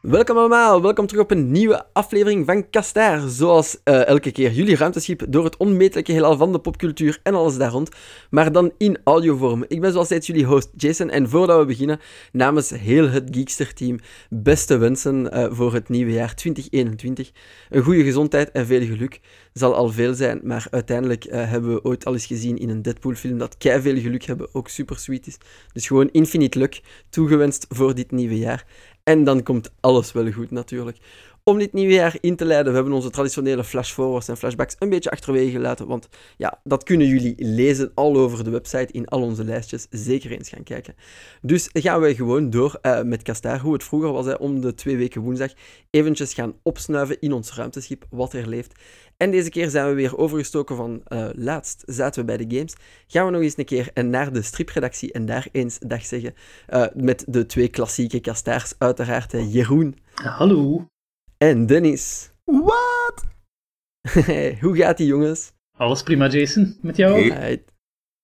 Welkom allemaal, welkom terug op een nieuwe aflevering van Kastaar. Zoals uh, elke keer jullie ruimteschip door het onmetelijke heelal van de popcultuur en alles daar rond, maar dan in audiovorm. Ik ben zoals steeds jullie host Jason en voordat we beginnen, namens heel het Geekster-team, beste wensen uh, voor het nieuwe jaar 2021. Een goede gezondheid en veel geluk zal al veel zijn, maar uiteindelijk uh, hebben we ooit al eens gezien in een Deadpool-film dat kei veel geluk hebben ook super sweet is. Dus gewoon infinite luck toegewenst voor dit nieuwe jaar. En dan komt alles wel goed natuurlijk. Om dit nieuwe jaar in te leiden, we hebben onze traditionele flashforwards en flashbacks een beetje achterwege gelaten. Want ja, dat kunnen jullie lezen al over de website in al onze lijstjes. Zeker eens gaan kijken. Dus gaan wij gewoon door uh, met Kastaar, hoe het vroeger was, hè, om de twee weken woensdag eventjes gaan opsnuiven in ons ruimteschip, wat er leeft. En deze keer zijn we weer overgestoken van uh, laatst zaten we bij de games. Gaan we nog eens een keer naar de stripredactie en daar eens dag zeggen. Uh, met de twee klassieke kastaars, uiteraard Jeroen. Hallo. En Dennis. Wat? Hoe gaat die jongens? Alles prima, Jason. Met jou? Hey.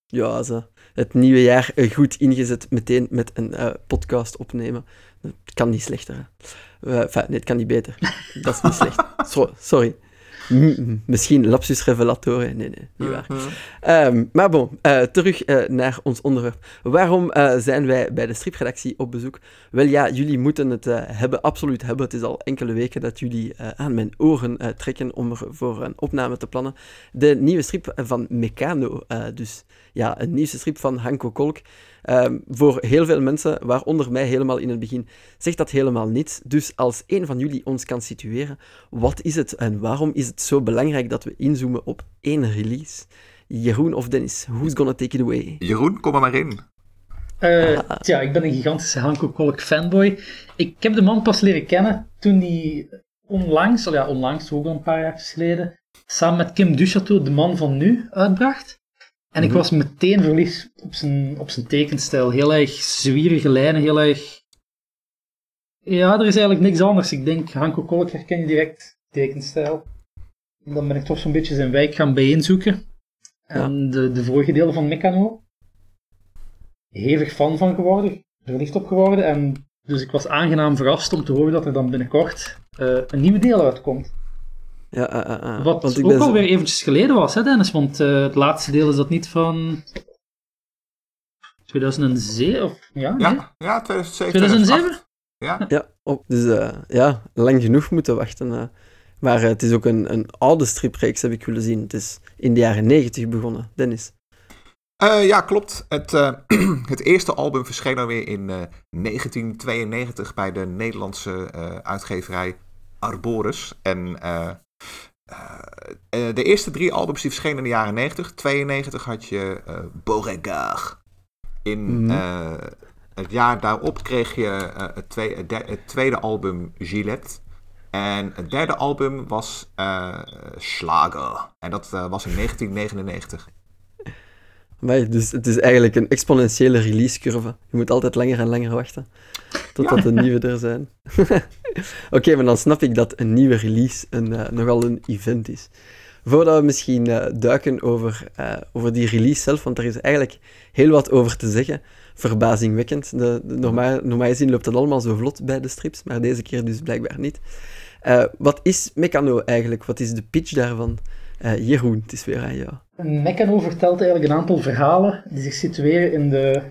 Ja, zo. Het nieuwe jaar goed ingezet meteen met een uh, podcast opnemen. Het kan niet slechter. Uh, enfin, nee, het kan niet beter. Dat is niet slecht. So, sorry. Misschien lapsus revelatore. Nee, nee, niet waar. um, maar bon, uh, terug uh, naar ons onderwerp. Waarom uh, zijn wij bij de stripredactie op bezoek? Wel ja, jullie moeten het hebben, absoluut hebben. Het is al enkele weken dat jullie aan mijn oren trekken om er voor een opname te plannen. De nieuwe strip van Meccano. dus ja, een nieuwste strip van Hanko Kolk. Um, voor heel veel mensen, waaronder mij helemaal in het begin, zegt dat helemaal niet. Dus als een van jullie ons kan situeren, wat is het en waarom is het zo belangrijk dat we inzoomen op één release? Jeroen of Dennis, who's gonna take it away? Jeroen, kom er maar in. Uh, tja, ik ben een gigantische Hanko Kolk fanboy. Ik heb de man pas leren kennen toen hij onlangs, al ja, onlangs, ook al een paar jaar geleden, samen met Kim Duchateau, de man van nu, uitbracht. En ik mhm. was meteen verliefd op zijn, op zijn tekenstijl. Heel erg zwierige lijnen, heel erg... Ja, er is eigenlijk niks anders. Ik denk, Hanko Kolk herken je direct tekenstijl. En dan ben ik toch zo'n beetje zijn wijk gaan bijeenzoeken. En de, de vorige delen van Meccano. Hevig fan van geworden. Verliefd op geworden. En dus ik was aangenaam verrast om te horen dat er dan binnenkort uh, een nieuwe deel uitkomt. Ja, uh, uh, Wat want ook alweer eventjes geleden was, hè Dennis? Want uh, het laatste deel is dat niet van... 2007? Of, ja, ja, nee? ja 2007. 2007? Ja. Ja, oh, dus ja, lang genoeg moeten wachten. maar het is ook een, een oude stripreeks, heb ik willen zien. Het is in de jaren 90 begonnen, Dennis. Uh, ja, klopt. Het, uh, het eerste album verscheen alweer in uh, 1992 bij de Nederlandse uitgeverij Arboris. En uh, de eerste drie albums die verschenen in de jaren 90. 92 had je uh, Beauregard. In mm -hmm. het jaar daarop kreeg je het, tweede, het, tweede album Gillette. En het derde album was Schlager. En dat was in 1999. Maar dus het is eigenlijk een exponentiële releasecurve. Je moet altijd langer en langer wachten totdat de nieuwe er zijn. Oké, maar dan snap ik dat een nieuwe release een, uh, nogal een event is. Voordat we misschien uh, duiken over, uh, over die release zelf, want er is eigenlijk heel wat over te zeggen. Verbazingwekkend. De, de, normaal, normaal gezien loopt het allemaal zo vlot bij de strips, maar deze keer dus blijkbaar niet. wat is Meccano eigenlijk? Wat is de pitch daarvan? Jeroen, het is weer aan jou. Meccano vertelt eigenlijk een aantal verhalen die zich situeren in de,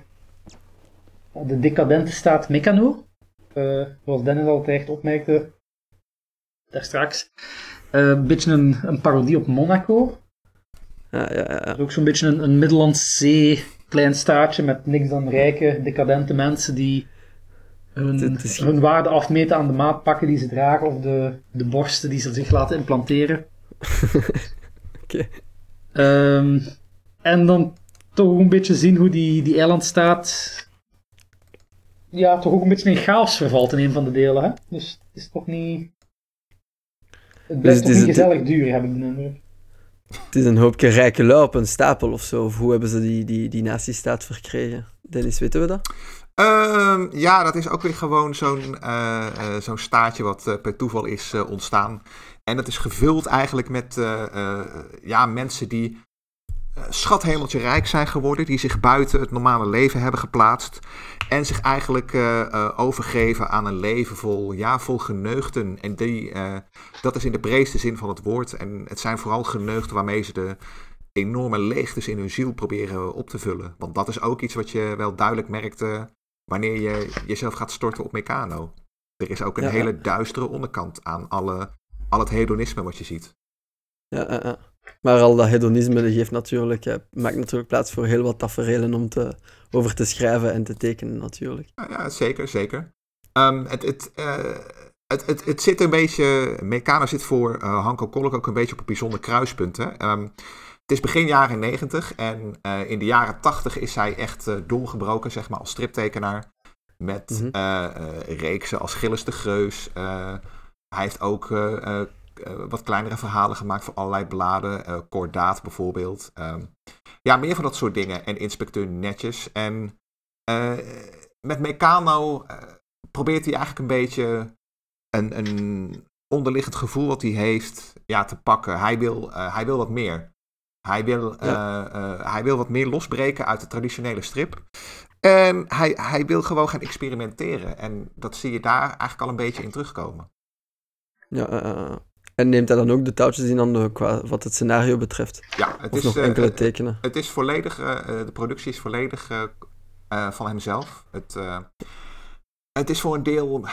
de decadente staat Meccano. Uh, zoals Dennis al terecht opmerkte daar straks. Uh, een beetje een, een, parodie op Monaco. Ja, ja, ja. Ook zo'n beetje een, een Middellandse Zee klein staatje met niks dan rijke, decadente mensen die hun, hun waarde afmeten aan de maatpakken die ze dragen of de, de borsten die ze zich laten implanteren. Oké. Okay. Um, ehm, en dan toch een beetje zien hoe die, die eilandstaat ja, toch ook een beetje in chaos vervalt in een van de delen. Hè? Dus het is toch niet. Het blijft dus toch niet gezellig duur, heb ik de indruk. Het is een hoopje rijke lui op een stapel of zo. Of hoe hebben ze die, die, die nazistaat verkregen? Dennis, weten we dat? Uh, ja, dat is ook weer gewoon zo'n uh, uh, zo'n staatje wat per toeval is ontstaan. En dat is gevuld eigenlijk met ja, mensen die schathemeltje rijk zijn geworden, die zich buiten het normale leven hebben geplaatst en zich eigenlijk overgeven aan een leven vol, ja, vol geneugten. En die, dat is in de breedste zin van het woord. En het zijn vooral geneugten waarmee ze de enorme leegtes in hun ziel proberen op te vullen. Want dat is ook iets wat je wel duidelijk merkt wanneer je jezelf gaat storten op Meccano. Er is ook een hele duistere onderkant aan alle, al het hedonisme wat je ziet. Ja, ja, maar al dat hedonisme geeft natuurlijk, maakt natuurlijk plaats voor heel wat tafereelen om te, over te schrijven en te tekenen natuurlijk. Ja, ja zeker, zeker. Um, het, het, uh, het, het, het zit een beetje, Meccano zit voor uh, Hanko Kolk ook een beetje op een bijzonder kruispunt. Hè? Um, het is begin jaren 90 en uh, in de jaren 80 is hij echt doorgebroken, zeg maar, als striptekenaar. Met mm -hmm. reeksen als Gilles de Geus. hij heeft ook wat kleinere verhalen gemaakt voor allerlei bladen. Kordaat bijvoorbeeld. Um, ja, meer van dat soort dingen. En Inspecteur Netjes. En met Meccano probeert hij eigenlijk een beetje een, een onderliggend gevoel wat hij heeft ja, te pakken. Hij wil, hij wil wat meer. Hij wil, uh, hij wil wat meer losbreken uit de traditionele strip. En hij, hij wil gewoon gaan experimenteren. En dat zie je daar eigenlijk al een beetje in terugkomen. Ja, uh, en neemt hij dan ook de touwtjes in handen qua wat het scenario betreft? Ja, het of is nog enkele tekenen. Het is volledig, de productie is volledig van hemzelf. Het, het is voor een deel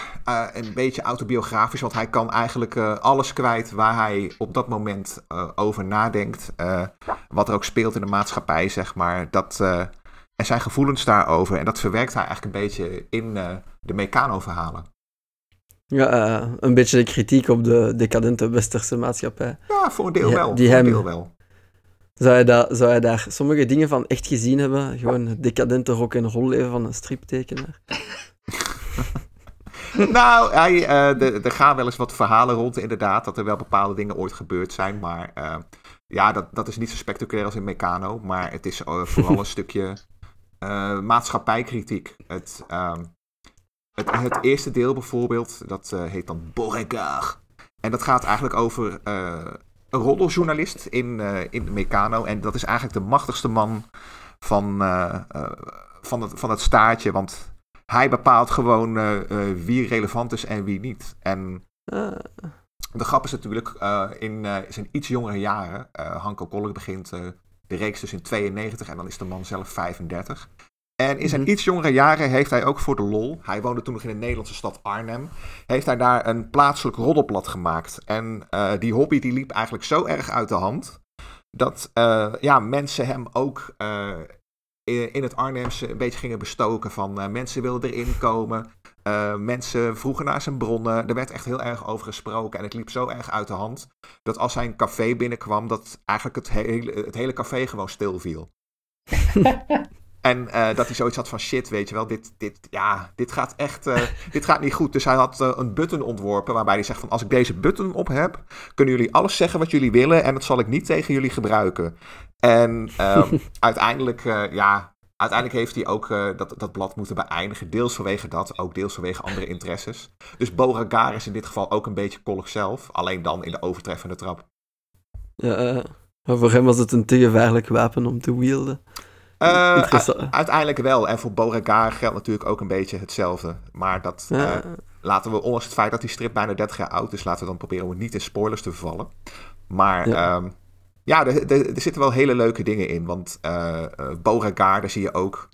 een beetje autobiografisch, want hij kan eigenlijk alles kwijt waar hij op dat moment over nadenkt. wat er ook speelt in de maatschappij, zeg maar. Dat, en zijn gevoelens daarover. En dat verwerkt hij eigenlijk een beetje in de Meccano-verhalen. Ja, een beetje de kritiek op de decadente westerse maatschappij. Ja, voor een deel wel. Die voor hem, een deel wel. Zou je, daar, zou je daar sommige dingen van echt gezien hebben? Gewoon het decadente rock en roll leven van een striptekenaar? nou, hij, uh, er gaan wel eens wat verhalen rond, inderdaad. Dat er wel bepaalde dingen ooit gebeurd zijn. Maar uh, ja, dat, dat is niet zo spectaculair als in Meccano. Maar het is vooral een stukje maatschappijkritiek. Het, ehm, het, het, eerste deel bijvoorbeeld, dat heet dan Beauregard. En dat gaat eigenlijk over een roddeljournalist in, in Meccano. En dat is eigenlijk de machtigste man van, van, het, van het staartje. Want hij bepaalt gewoon uh, uh, wie relevant is en wie niet. En uh. de grap is natuurlijk, in zijn iets jongere jaren, Hanko Kolk begint de reeks dus in 92 en dan is de man zelf 35. En in zijn mm -hmm. iets jongere jaren heeft hij ook voor de lol, hij woonde toen nog in de Nederlandse stad Arnhem, heeft hij daar een plaatselijk roddelblad gemaakt. En die hobby die liep eigenlijk zo erg uit de hand, dat ja, mensen hem ook in het Arnhemse een beetje gingen bestoken van uh, mensen wilden erin komen. Uh, mensen vroegen naar zijn bronnen. Er werd echt heel erg over gesproken. En het liep zo erg uit de hand. Dat als hij een café binnenkwam, dat eigenlijk het hele, het hele café gewoon stilviel. en uh, dat hij zoiets had van shit, weet je wel, dit, dit, ja, dit gaat echt, dit gaat niet goed. Dus hij had een button ontworpen waarbij hij zegt van als ik deze button op heb, kunnen jullie alles zeggen wat jullie willen en dat zal ik niet tegen jullie gebruiken. En um, uiteindelijk, ja, uiteindelijk heeft hij ook dat, dat blad moeten beëindigen. Deels vanwege dat, ook deels vanwege andere interesses. Dus Beauregard is in dit geval ook een beetje kollig zelf. Alleen dan in de overtreffende trap. Ja, maar voor hem was het een te gevaarlijk wapen om te wielden. Uiteindelijk wel. En voor Beauregard geldt natuurlijk ook een beetje hetzelfde. Maar dat ja. laten we, ondanks het feit dat die strip bijna 30 jaar oud is, laten we dan proberen om niet in spoilers te vervallen. Maar ja. um, ja, er, er, er, zitten wel hele leuke dingen in. Want uh, Beauregard, daar zie je ook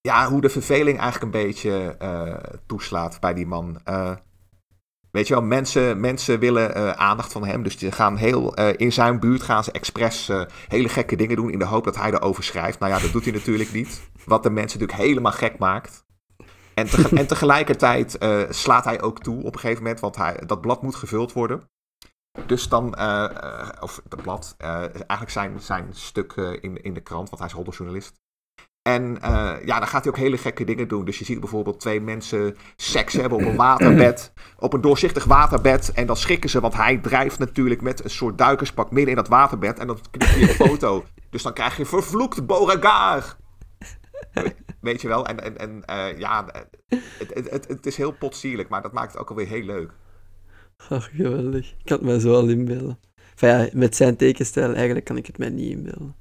ja, hoe de verveling eigenlijk een beetje toeslaat bij die man. Weet je wel, mensen, mensen willen aandacht van hem. Dus die gaan heel, in zijn buurt gaan ze expres hele gekke dingen doen in de hoop dat hij erover schrijft. Nou ja, dat doet hij natuurlijk niet. Wat de mensen natuurlijk helemaal gek maakt. En, te, en tegelijkertijd slaat hij ook toe op een gegeven moment, want hij, dat blad moet gevuld worden. Dus dan, of het blad, eigenlijk zijn, zijn stuk in, in de krant, want hij is roddeljournalist. En ja, dan gaat hij ook hele gekke dingen doen. Dus je ziet bijvoorbeeld twee mensen seks hebben op een waterbed. Op een doorzichtig waterbed. En dan schrikken ze, want hij drijft natuurlijk met een soort duikerspak midden in dat waterbed. En dan knipt hij een foto. Dus dan krijg je vervloekt Beauregard. Weet je wel? En, en, en ja, het, het, het, het is heel potsierlijk, maar dat maakt het ook alweer heel leuk. Ach, geweldig. Ik kan het mij zo al inbeelden. Enfin ja, met zijn tekenstijl eigenlijk kan ik het mij niet inbeelden.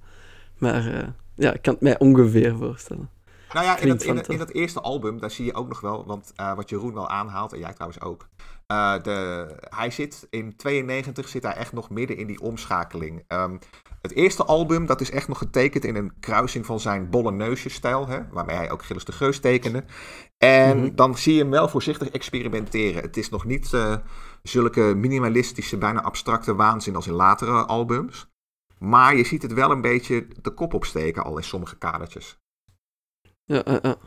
Maar eh, ja, ik kan het mij ongeveer voorstellen. Nou ja, in dat, in, dat, fantastisch. in dat eerste album, daar zie je ook nog wel, want eh, wat Jeroen wel aanhaalt, en jij trouwens ook. eh, de, hij zit in 92 zit hij echt nog midden in die omschakeling. Ehm, het eerste album, dat is echt nog getekend in een kruising van zijn Bolognese-stijl, hè, waarmee hij ook Gilles de Geus tekende. En Mhm. dan zie je hem wel voorzichtig experimenteren. Het is nog niet eh, zulke minimalistische, bijna abstracte waanzin als in latere albums. Maar je ziet het wel een beetje de kop opsteken al in sommige kadertjes. Ja, ja, ja.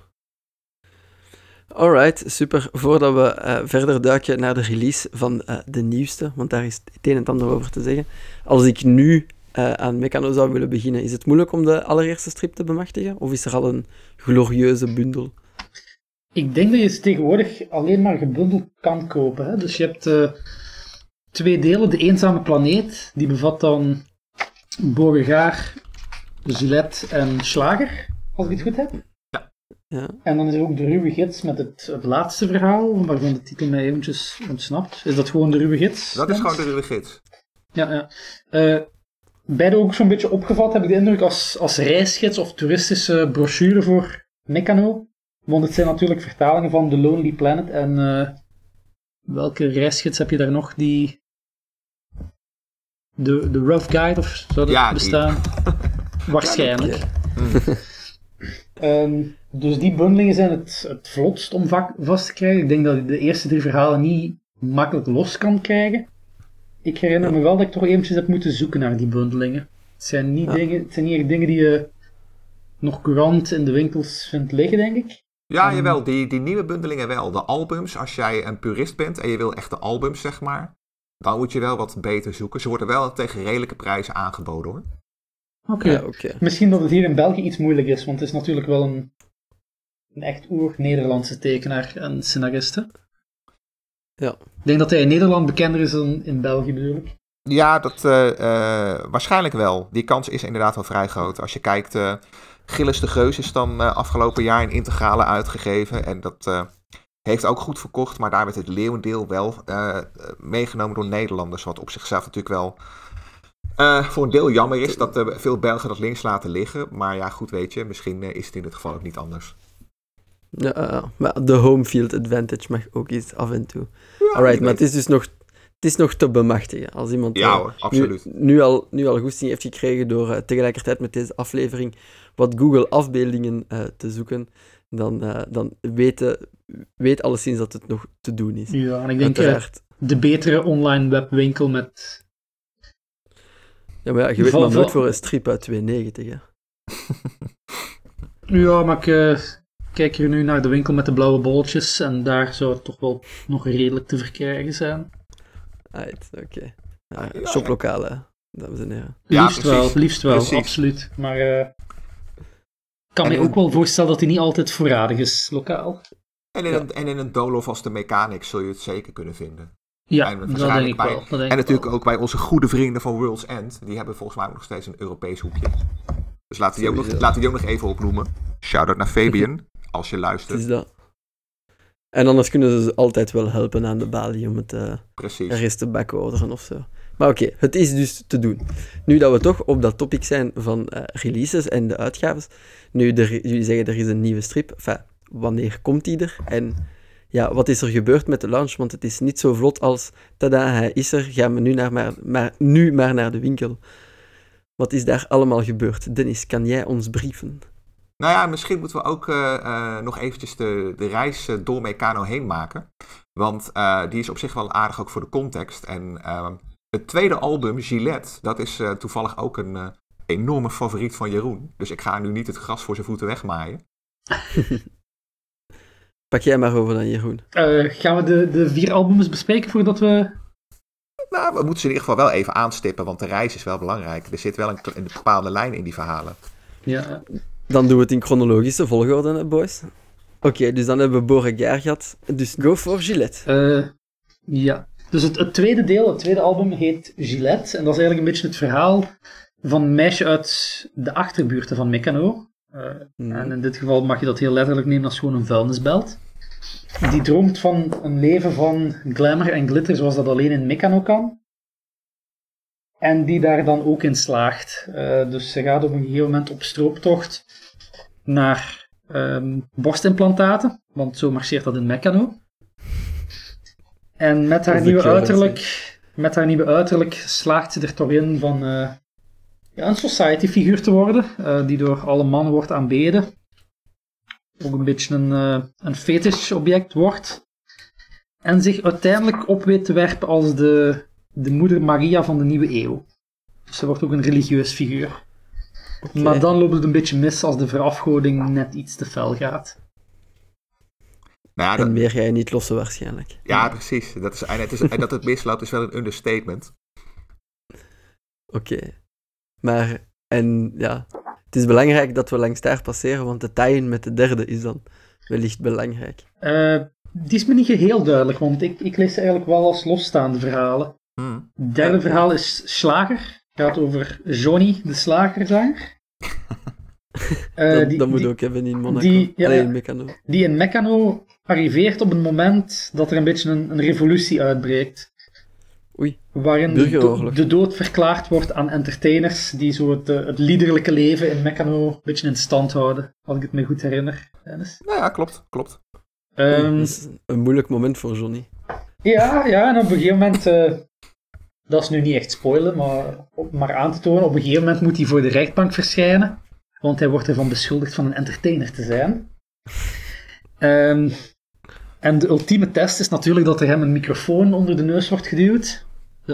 Alright, super. Voordat we eh, verder duiken naar de release van eh, de nieuwste, want daar is het een en het ander over te zeggen. Als ik nu eh, aan Meccano zou willen beginnen, is het moeilijk om de allereerste strip te bemachtigen? Of is er al een glorieuze bundel? Ik denk dat je ze tegenwoordig alleen maar gebundeld kan kopen. Hè? Dus je hebt eh, twee delen. De Eenzame Planeet, die bevat dan Beauregard, Gillette en Slager, als ik het goed heb. Ja. En dan is er ook de ruwe gids met het, het laatste verhaal, waarvan de titel mij eventjes ontsnapt. Is dat gewoon de ruwe gids? Dat is gewoon de ruwe gids. Ja, ja. Eh, beide ook zo'n beetje opgevat, heb ik de indruk, als, als reisgids of toeristische brochure voor Meccano. Want het zijn natuurlijk vertalingen van The Lonely Planet. En eh, welke reisgids heb je daar nog? Die... De, de Rough Guide, of zou dat Ja, die. bestaan? Waarschijnlijk. Ehm, dus die bundelingen zijn het, het vlotst om va- vast te krijgen. Ik denk dat je de eerste drie verhalen niet makkelijk los kan krijgen. Ik herinner me wel dat ik toch eventjes heb moeten zoeken naar die bundelingen. Het zijn niet, Ja. dingen, het zijn niet echt dingen die je nog courant in de winkels vindt liggen, denk ik. Ja, Ehm. jawel, die, die nieuwe bundelingen wel. De albums, als jij een purist bent en je wil echt de albums, zeg maar, dan moet je wel wat beter zoeken. Ze worden wel tegen redelijke prijzen aangeboden hoor. Oké. Ja, oké. Misschien dat het hier in België iets moeilijk is, want het is natuurlijk wel een, een echt oer-Nederlandse tekenaar en scenariste. Ja. Ik denk dat hij in Nederland bekender is dan in België, bedoel ik. Ja, dat eh, eh, waarschijnlijk wel. Die kans is inderdaad wel vrij groot. Als je kijkt, eh Gilles de Geus is dan eh, afgelopen jaar in integrale uitgegeven. En dat eh, heeft ook goed verkocht. Maar daar werd het leeuwendeel wel eh, meegenomen door Nederlanders. Wat op zichzelf natuurlijk wel eh, voor een deel jammer is dat eh, veel Belgen dat links laten liggen. Maar ja, goed weet je, misschien eh, is het in dit geval ook niet anders. Ja, maar de home field advantage mag ook iets af en toe. Alright, maar het is dus nog, het is nog te bemachtigen. Als iemand Ja hoor, absoluut. Nu, nu, al, nu al goesting heeft gekregen door tegelijkertijd met deze aflevering wat Google afbeeldingen te zoeken, dan, eh, dan weten, weet alleszins dat het nog te doen is. Ja, en ik denk Uiteraard. de betere online webwinkel met... Ja, maar ja, je weet Val- maar nooit voor een strip uit 92, hè. Ja, maar ik eh, kijk hier nu naar de winkel met de blauwe bolletjes en daar zou het toch wel nog redelijk te verkrijgen zijn. Right, oké. Ja, hè, dames en heren. Ja, liefst precies. wel, liefst wel, Precies. absoluut. Maar eh, kan En me in- ook wel voorstellen dat hij niet altijd voorradig is, lokaal. En in, Ja. een, en in een Dolof als de Mechanics zul je het zeker kunnen vinden. Ja, En dat denk ik bij- wel. Denk En ik natuurlijk wel. ook bij onze goede vrienden van World's End. Die hebben volgens mij ook nog steeds een Europees hoekje. Dus laten we die ook nog, laten we die ook nog even opnoemen. Shout-out naar Fabian, als je Het luistert. is dat. En anders kunnen ze altijd wel helpen aan de balie om het eh, Precies. ergens te backorderen of zo. Maar oké, het is dus te doen. Nu dat we toch op dat topic zijn van eh, releases en de uitgaves. Nu, jullie zeggen er is een nieuwe strip. Wanneer komt die er? En ja, wat is er gebeurd met de launch? Want het is niet zo vlot als, tada, hij is er, gaan we nu, naar maar, maar, nu maar naar de winkel. Wat is daar allemaal gebeurd? Dennis, kan jij ons brieven? Nou ja, misschien moeten we ook eh, eh, nog eventjes de, de reis door Meccano heen maken. Want die is op zich wel aardig ook voor de context. En eh, het tweede album, Gillette, dat is eh, toevallig ook een eh, enorme favoriet van Jeroen. Dus ik ga nu niet het gras voor zijn voeten wegmaaien. Pak jij maar over dan, Jeroen. Eh, gaan we de, de vier albums bespreken voordat we... Nou, we moeten ze in ieder geval wel even aanstippen, want de reis is wel belangrijk. Er zit wel een, bepaalde lijn in die verhalen. Ja, Dan doen we het in chronologische volgorde, hè, boys. Oké, dus dan hebben we Beauregard gehad. Dus go for Gillette. Eh, ja. Dus het, het tweede deel, het tweede album heet Gillette. En dat is eigenlijk een beetje het verhaal van een meisje uit de achterbuurten van Meccano. Eh, Mhm. En in dit geval mag je dat heel letterlijk nemen als gewoon een vuilnisbelt. Die droomt van een leven van glamour en glitter zoals dat alleen in Meccano kan. En die daar dan ook in slaagt. Eh, dus ze gaat op een gegeven moment op strooptocht naar ehm, borstimplantaten. Want zo marcheert dat in Meccano. En met haar, nieuwe uiterlijk, met haar nieuwe uiterlijk slaagt ze er toch in van eh, ja, een society-figuur te worden. eh, die door alle mannen wordt aanbeden. Ook een beetje een, eh een fetish-object wordt. En zich uiteindelijk op weet te werpen als de, de moeder Maria van de nieuwe eeuw. Dus ze wordt ook een religieus figuur. Maar dan loopt het een beetje mis als de verafgoding net iets te fel gaat. Nou ja, En meer ga je niet lossen waarschijnlijk. ja precies. Dat is, en, het is, en dat het misloopt is wel een understatement. Oké. Maar, en ja, het is belangrijk dat we langs daar passeren, want de tie-in met de derde is dan wellicht belangrijk. Eh, die is me niet geheel duidelijk, want ik, ik lees ze eigenlijk wel als losstaande verhalen. Hmm. Het derde verhaal is Slager. Het gaat over Johnny, de slagerzanger. Eh, dat die, dat moet die, ook hebben in Monaco. die- ja, in Meccano. die in Meccano arriveert op een moment dat er een beetje een, een revolutie uitbreekt. Oei. Waarin de, de dood verklaard wordt aan entertainers die zo het, eh, het liederlijke leven in Meccano een beetje in stand houden. Als ik het me goed herinner, Dennis. Nou ja, klopt, klopt. Ehm, dat is een moeilijk moment voor Johnny. Ja, ja, en op een gegeven moment, eh, dat is nu niet echt spoilen, maar, maar aan te tonen, op een gegeven moment moet hij voor de rechtbank verschijnen, want hij wordt ervan beschuldigd van een entertainer te zijn. Ehm, en de ultieme test is natuurlijk dat er hem een microfoon onder de neus wordt geduwd.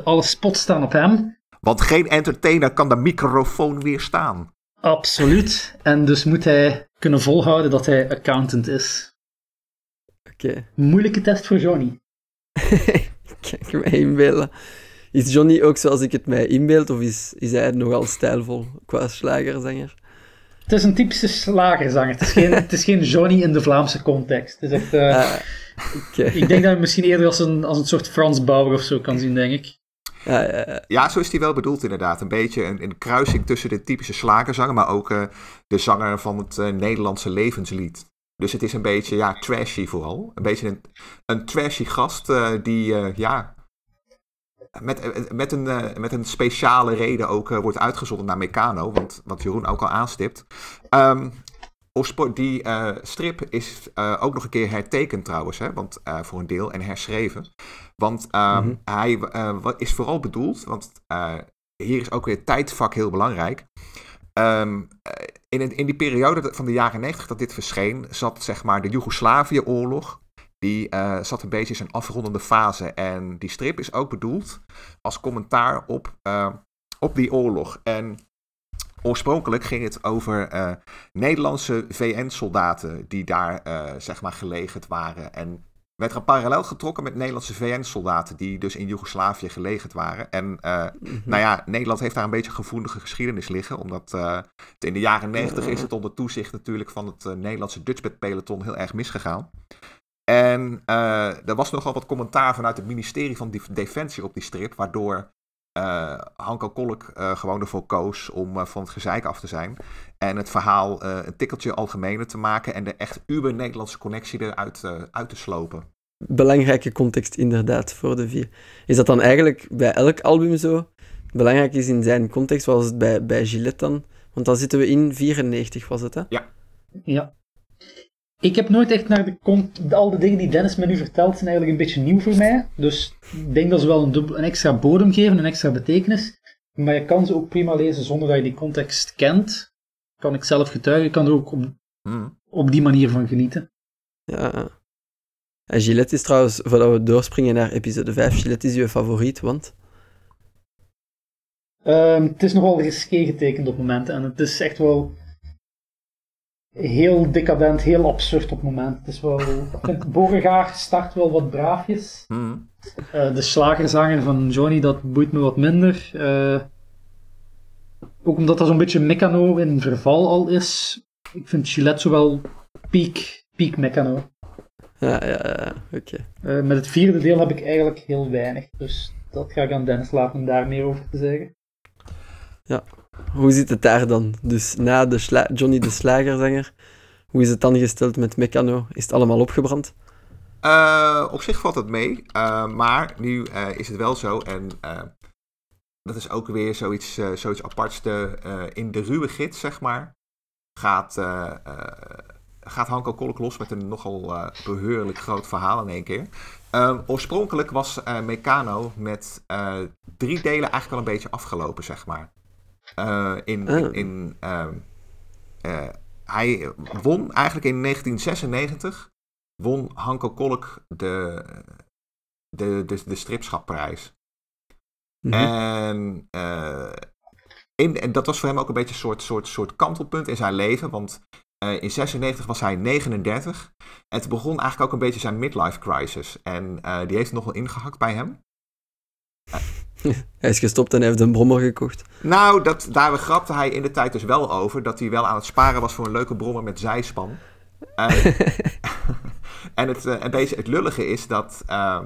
Alle spots staan op hem. Want geen entertainer kan de microfoon weerstaan. Absoluut. En dus moet hij kunnen volhouden dat hij accountant is. Oké. Moeilijke test voor Johnny. Kijk mij inbeelden. Is Johnny ook zoals ik het mij inbeeld, of is, is hij nogal stijlvol qua slagerzanger? Het is een typische slagerzanger. Het is geen, het is geen Johnny in de Vlaamse context. Het is echt... eh, Ah. Ik denk dat je misschien eerder als een, als een soort Frans Bauer of zo kan zien, denk ik. Ja, ja. Ja, zo is die wel bedoeld inderdaad. Een beetje een, een kruising tussen de typische slagerzanger, maar ook eh, de zanger van het eh, Nederlandse levenslied. Dus het is een beetje, ja, trashy vooral. Een beetje een, een trashy gast eh, die, eh, ja, met, met, een, eh, met een speciale reden ook eh, wordt uitgezonden naar Meccano. Want wat Jeroen ook al aanstipt. Ehm, oorspo- die eh, strip is ook nog een keer hertekend trouwens, hè, want, voor een deel en herschreven. Want ehm, Mhm. hij wat is vooral bedoeld, want hier is ook weer het tijdvak heel belangrijk. Eh, in, in die periode van de jaren 90 dat dit verscheen, zat zeg maar de Joegoslavië-oorlog. Die eh, zat een beetje in zijn afrondende fase. En die strip is ook bedoeld als commentaar op, eh, op die oorlog. En oorspronkelijk ging het over eh, Nederlandse VN-soldaten die daar zeg maar gelegerd waren. En werd er een parallel getrokken met Nederlandse VN-soldaten die dus in Joegoslavië gelegerd waren. En Mhm. nou ja, Nederland heeft daar een beetje gevoelige geschiedenis liggen. Omdat het in de jaren 90 is het onder toezicht natuurlijk van het Nederlandse Dutchbed-peloton heel erg misgegaan. En eh, er was nogal wat commentaar vanuit het ministerie van Def- Defensie op die strip. Waardoor eh Hanko Kolk eh, gewoon ervoor koos om eh, van het gezeik af te zijn. En het verhaal eh, een tikkeltje algemener te maken. En de echt uber-Nederlandse connectie eruit eh, uit te slopen. Belangrijke context inderdaad voor de vier. Is dat dan eigenlijk bij elk album zo? Belangrijk is in zijn context, zoals het bij, bij Gillette dan? Want dan zitten we in 94, was het hè? Ja. Ik heb nooit echt naar de, al de dingen die Dennis me nu vertelt, zijn eigenlijk een beetje nieuw voor mij. Dus ik denk dat ze wel een, dubbel- een extra bodem geven, een extra betekenis. Maar je kan ze ook prima lezen zonder dat je die context kent. Kan ik zelf getuigen, je kan er ook op, Hmm. op die manier van genieten. Ja. ja. En Gillette is trouwens, voordat we doorspringen naar episode 5, Gillette is je favoriet, want... Ehm, het is nogal risqué getekend op momenten en het is echt wel heel decadent, heel absurd op momenten. Het is wel, ik vind start wel wat braafjes. Hmm. Eh, de slagerzanger van Johnny, dat boeit me wat minder. Eh, ook omdat dat zo'n beetje Meccano in verval al is. Ik vind Gillette zo wel peak, peak Meccano. Ja, ja, ja, oké. Eh, met het vierde deel heb ik eigenlijk heel weinig. Dus dat ga ik aan Dennis laten om daar meer over te zeggen. Hoe zit het daar dan? Dus na de Johnny de Slagerzanger, hoe is het dan gesteld met Meccano? Is het allemaal opgebrand? Eh, op zich valt het mee, eh, maar nu eh, is het wel zo. En dat is ook weer zoiets, zoiets aparts. In de ruwe gids, zeg maar, gaat, gaat Hanko Kolk los met een nogal beheerlijk groot verhaal in één keer. Ehm, oorspronkelijk was Meccano met drie delen eigenlijk al een beetje afgelopen, zeg maar. In, in, in ehm, hij won eigenlijk in 1996 won Hanko Kolk de, de, de, de stripschapprijs. Mhm. En, uh, in, en dat was voor hem ook een beetje een soort, soort, soort kantelpunt in zijn leven. Want uh, in 96 was hij 39. En het begon eigenlijk ook een beetje zijn midlife crisis. En uh, die heeft nog wel ingehakt bij hem. hij is gestopt en heeft een brommer gekocht. Nou, dat, daar grapte hij in de tijd dus wel over. Dat hij wel aan het sparen was voor een leuke brommer met zijspan. en het, beetje het lullige is dat eh,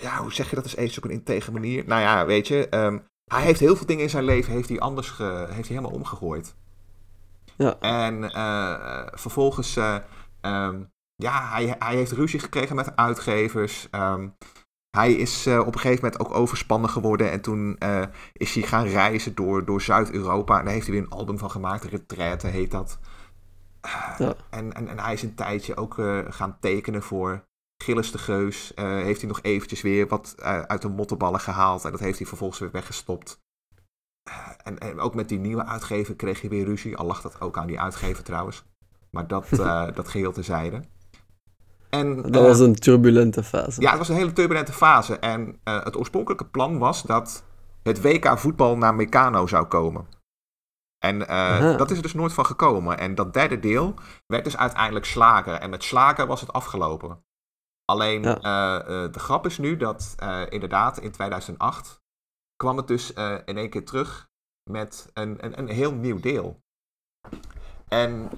ja, hoe zeg je dat eens eens op een integer manier? Nou ja, weet je, ehm, hij heeft heel veel dingen in zijn leven heeft hij anders ge, heeft hij helemaal omgegooid. Ja. En vervolgens, um, ja, hij, hij heeft ruzie gekregen met uitgevers. Um, hij is uh, op een gegeven moment ook overspannen geworden. En toen uh, is hij gaan reizen door, door Zuid-Europa. En daar heeft hij weer een album van gemaakt. Retraite heet dat. Ja. En, en, en hij is een tijdje ook gaan tekenen voor Gilles de Geus heeft hij nog eventjes weer wat uit de mottenballen gehaald. En dat heeft hij vervolgens weer weggestopt. Uh, en, en, ook met die nieuwe uitgever kreeg je weer ruzie. Al lag dat ook aan die uitgever trouwens. Maar dat, dat geheel tezijde. En, dat was een turbulente fase. Ja, het was een hele turbulente fase. En het oorspronkelijke plan was dat het WK voetbal naar Meccano zou komen. En dat is er dus nooit van gekomen. En dat derde deel werd dus uiteindelijk slagen. En met slagen was het afgelopen. Alleen eh, eh, de grap is nu dat inderdaad in 2008 kwam het dus in één keer terug met een, een, een heel nieuw deel. En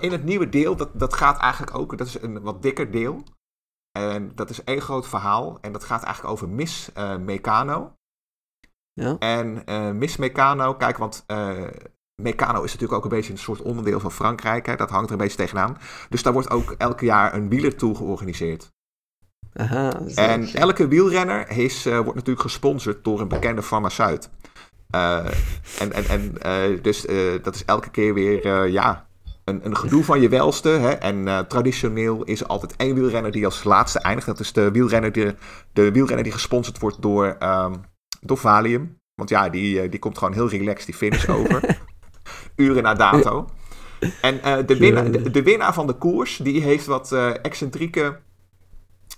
in het nieuwe deel, dat, dat gaat eigenlijk ook, dat is een wat dikker deel. En dat is één groot verhaal. En dat gaat eigenlijk over Miss Meccano. Ja. En Miss Meccano, kijk, want Meccano is natuurlijk ook een beetje een soort onderdeel van Frankrijk. Hè? Dat hangt er een beetje tegenaan. Dus daar wordt ook elke jaar een wielertour georganiseerd. Aha, en elke wielrenner is, uh, wordt natuurlijk gesponsord door een bekende farmaceut. Uh, en en, en uh, dus dat is elke keer weer ja, een, een gedoe van je welste. Hè? En traditioneel is er altijd één wielrenner die als laatste eindigt. Dat is de wielrenner die, de wielrenner die gesponsord wordt door, um, door Valium. Want ja, die, die komt gewoon heel relaxed die finish over. uren na dato. En uh, de, winnaar, de, winnaar van de koers, die heeft wat uh, excentrieke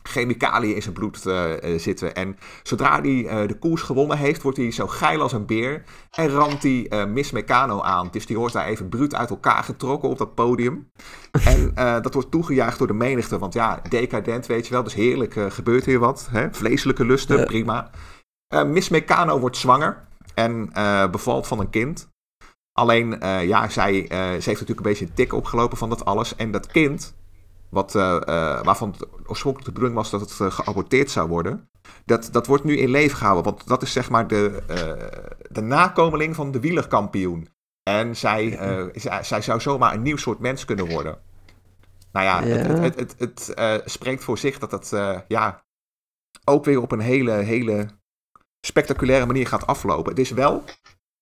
chemicaliën in zijn bloed uh, zitten. En zodra hij de koers gewonnen heeft, wordt hij zo geil als een beer. En ramt hij Miss Meccano aan. Dus die wordt daar even bruut uit elkaar getrokken op dat podium. En dat wordt toegejuicht door de menigte. Want ja, decadent, weet je wel. Dus heerlijk, gebeurt hier wat. Hè? Vleeselijke lusten, prima. Miss Meccano wordt zwanger. En bevalt van een kind. Alleen, ja, zij, ze heeft natuurlijk een beetje een tik opgelopen van dat alles. En dat kind, wat, uh, waarvan het oorspronkelijk de bedoeling was dat het geaborteerd zou worden, dat, dat wordt nu in leven gehouden. Want dat is zeg maar de, de nakomeling van de wielerkampioen. En zij, zij, zij, zou zomaar een nieuw soort mens kunnen worden. Nou ja, ja. het, het, het, het spreekt voor zich dat dat ja, ook weer op een hele, hele spectaculaire manier gaat aflopen. Het is wel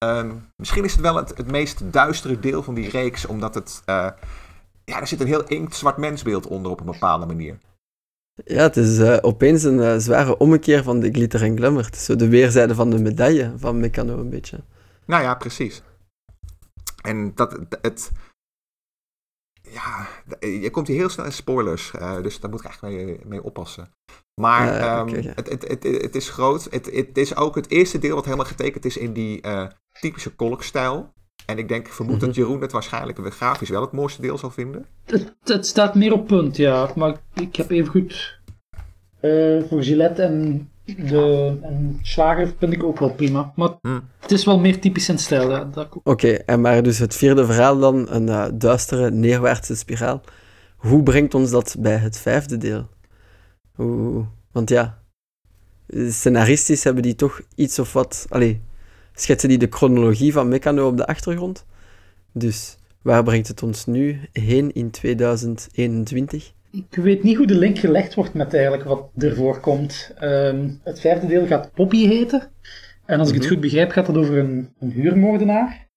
Ehm, misschien is het wel het, het, meest duistere deel van die reeks, omdat het. Ja, er zit een heel inktzwart mensbeeld onder op een bepaalde manier. Ja, het is uh, opeens een uh, zware ommekeer van de glitter en glamour. Het is zo de weerzijde van de medaille van Meccano een beetje. Nou ja, precies. En dat het. Ja, je komt hier heel snel in spoilers, dus daar moet ik eigenlijk mee, mee oppassen. Maar um, het, het, het, het, is groot. Het, het is ook het eerste deel wat helemaal getekend is in die typische kolkstijl. En ik denk, vermoed dat mhm. Jeroen het waarschijnlijk grafisch wel het mooiste deel zal vinden. Het, het staat meer op punt, ja. Maar ik heb even goed uh, voor Gillette en de en Slager vind ik ook wel prima. Maar hmm. het is wel meer typisch in stijl. Ja. Oké, en maar dus het vierde verhaal dan, een uh, duistere neerwaartse spiraal. Hoe brengt ons dat bij het vijfde deel? Hoe, want ja, scenaristisch hebben die toch iets of wat... Allee, schetsen die de chronologie van Meccano op de achtergrond. Dus waar brengt het ons nu heen in 2021? ik weet niet hoe de link gelegd wordt met eigenlijk wat ervoor komt. Ehm, het vijfde deel gaat Poppy heten. En als ik het Mhm. goed begrijp, gaat het over een, een huurmoordenaar.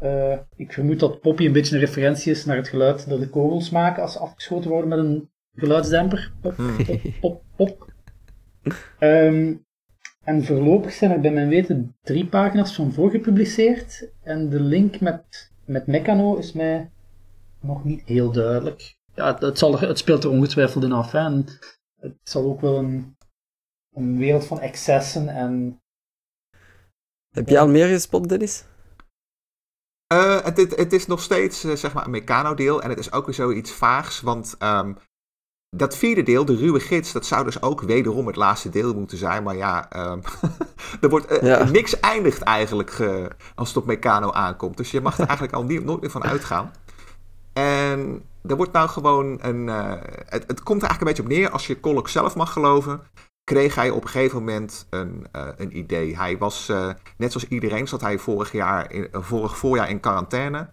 Eh, ik vermoed dat Poppy een beetje een referentie is naar het geluid dat de kogels maken als ze afgeschoten worden met een geluidsdemper. Pop, Hmm. pop, pop, pop. Ehm, en voorlopig zijn er bij mijn weten drie pagina's van voor gepubliceerd. En de link met, met Meccano is mij nog niet heel duidelijk. Ja, het, zal er, het speelt er ongetwijfeld in af. Hè. En het zal ook wel een, een wereld van excessen en Heb je al meer gespot, Dennis? Eh, het, het, het is nog steeds eh, zeg maar een Meccano-deel en het is ook weer zoiets vaags, want ehm, dat vierde deel, de ruwe gids, dat zou dus ook wederom het laatste deel moeten zijn, maar ja, ehm, er wordt eh, Ja. niks eindigt eigenlijk eh, als het op Meccano aankomt, dus je mag er eigenlijk al niet, nooit meer van uitgaan. En er wordt nou gewoon een, eh, het, het komt er eigenlijk een beetje op neer, als je Kolk zelf mag geloven, kreeg hij op een gegeven moment een, een idee. Hij was, net zoals iedereen, zat hij vorig, jaar in, vorig voorjaar in quarantaine.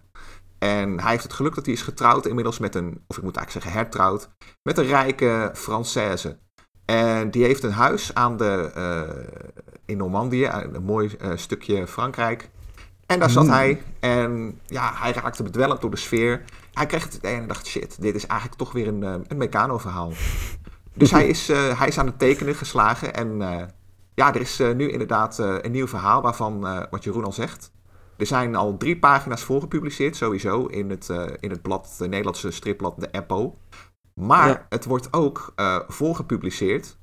En hij heeft het geluk dat hij is getrouwd inmiddels met een, of ik moet eigenlijk zeggen hertrouwd, met een rijke Française. En die heeft een huis aan de, eh, in Normandië, een mooi eh, stukje Frankrijk. En daar zat Mm. hij en ja, hij raakte bedwelmd door de sfeer. Hij kreeg het idee en dacht, shit, dit is eigenlijk toch weer een, eh, een Meccano-verhaal. Dus hij is, hij is aan het tekenen geslagen. En ja, er is nu inderdaad een nieuw verhaal waarvan, wat Jeroen al zegt. Er zijn al drie pagina's voor gepubliceerd, sowieso, in het, eh, in het blad, de Nederlandse stripblad, de Eppo. Maar Ja. het wordt ook eh voorgepubliceerd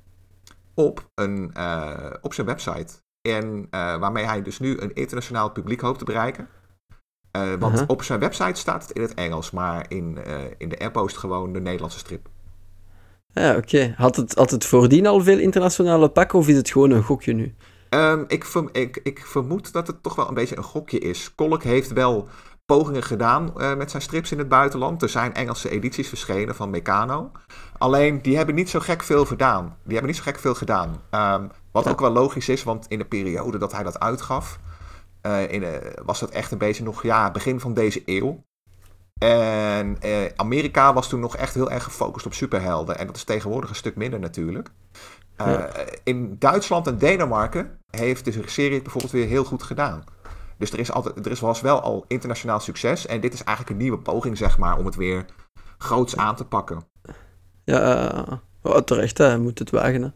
op, een, eh, op zijn website. En eh, waarmee hij dus nu een internationaal publiek hoopt te bereiken. Eh, want Aha. op zijn website staat het in het Engels, maar in, eh, in de Eppo is het gewoon de Nederlandse strip. Ja, oké. Had, het, had het voordien al veel internationale pakken of is het gewoon een gokje nu? Ehm, ik, ik, ik vermoed dat het toch wel een beetje een gokje is. Kolk heeft wel pogingen gedaan eh, met zijn strips in het buitenland. Er zijn Engelse edities verschenen van Meccano. Alleen, die hebben niet zo gek veel gedaan. Die hebben niet zo gek veel gedaan. Ehm, wat Ja. ook wel logisch is, want in de periode dat hij dat uitgaf... eh, in, eh, was dat echt een beetje nog ja, begin van deze eeuw. En eh, Amerika was toen nog echt heel erg gefocust op superhelden. En dat is tegenwoordig een stuk minder natuurlijk. Eh, Ja. In Duitsland en Denemarken heeft de serie het bijvoorbeeld weer heel goed gedaan. Dus er, is altijd, er is, was wel al internationaal succes. En dit is eigenlijk een nieuwe poging, zeg maar, om het weer groots aan te pakken. Ja, eh, oh, terecht, hè. moet het wagen. Hè.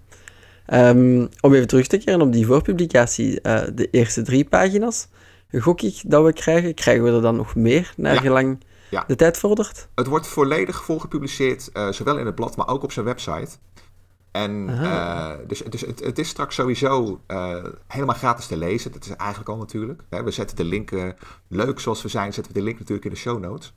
Ehm, om even terug te keren op die voorpublicatie, eh, de eerste drie pagina's, gok ik dat we krijgen. Krijgen we er dan nog meer, naar Ja. gelang Ja. de tijd vordert? Het wordt volledig volgepubliceerd, eh zowel in het blad, maar ook op zijn website. En eh, dus, dus het, het is straks sowieso eh, helemaal gratis te lezen. Dat is eigenlijk al natuurlijk. We zetten de link, eh, leuk zoals we zijn, zetten we de link natuurlijk in de show notes.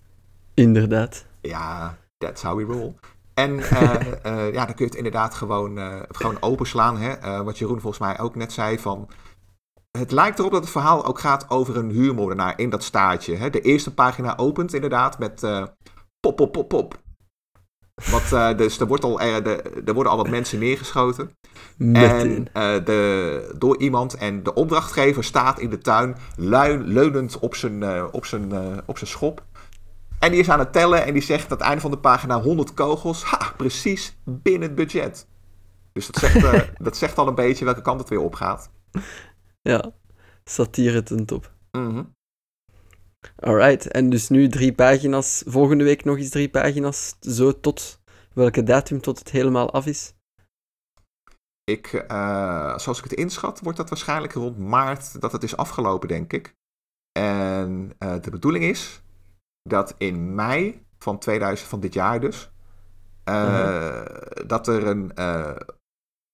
Inderdaad. Ja, that's how we roll. En ja, dan kun je het inderdaad gewoon, gewoon openslaan. Hè? Wat Jeroen volgens mij ook net zei van... Het lijkt erop dat het verhaal ook gaat over een huurmoordenaar in dat staartje. Hè? De eerste pagina opent inderdaad met pop, pop, pop, pop. Wat, eh, dus er, wordt al, er, de- er worden al wat mensen neergeschoten. Meteen. En eh, de, door iemand. En de opdrachtgever staat in de tuin, leunend op zijn, eh, op, zijn, eh, op zijn schop. En die is aan het tellen en die zegt aan het einde van de pagina 100 kogels. Ha, precies binnen het budget. Dus dat zegt, eh, dat zegt al een beetje welke kant het weer opgaat. Ja, satire ten top. Mhm. Alright, en dus nu drie pagina's, volgende week nog eens drie pagina's, zo tot welke datum tot het helemaal af is? Ik, eh, zoals ik het inschat, wordt dat waarschijnlijk rond maart dat het is afgelopen, denk ik. En eh, de bedoeling is dat in mei van 2000, van dit jaar dus, eh, dat er een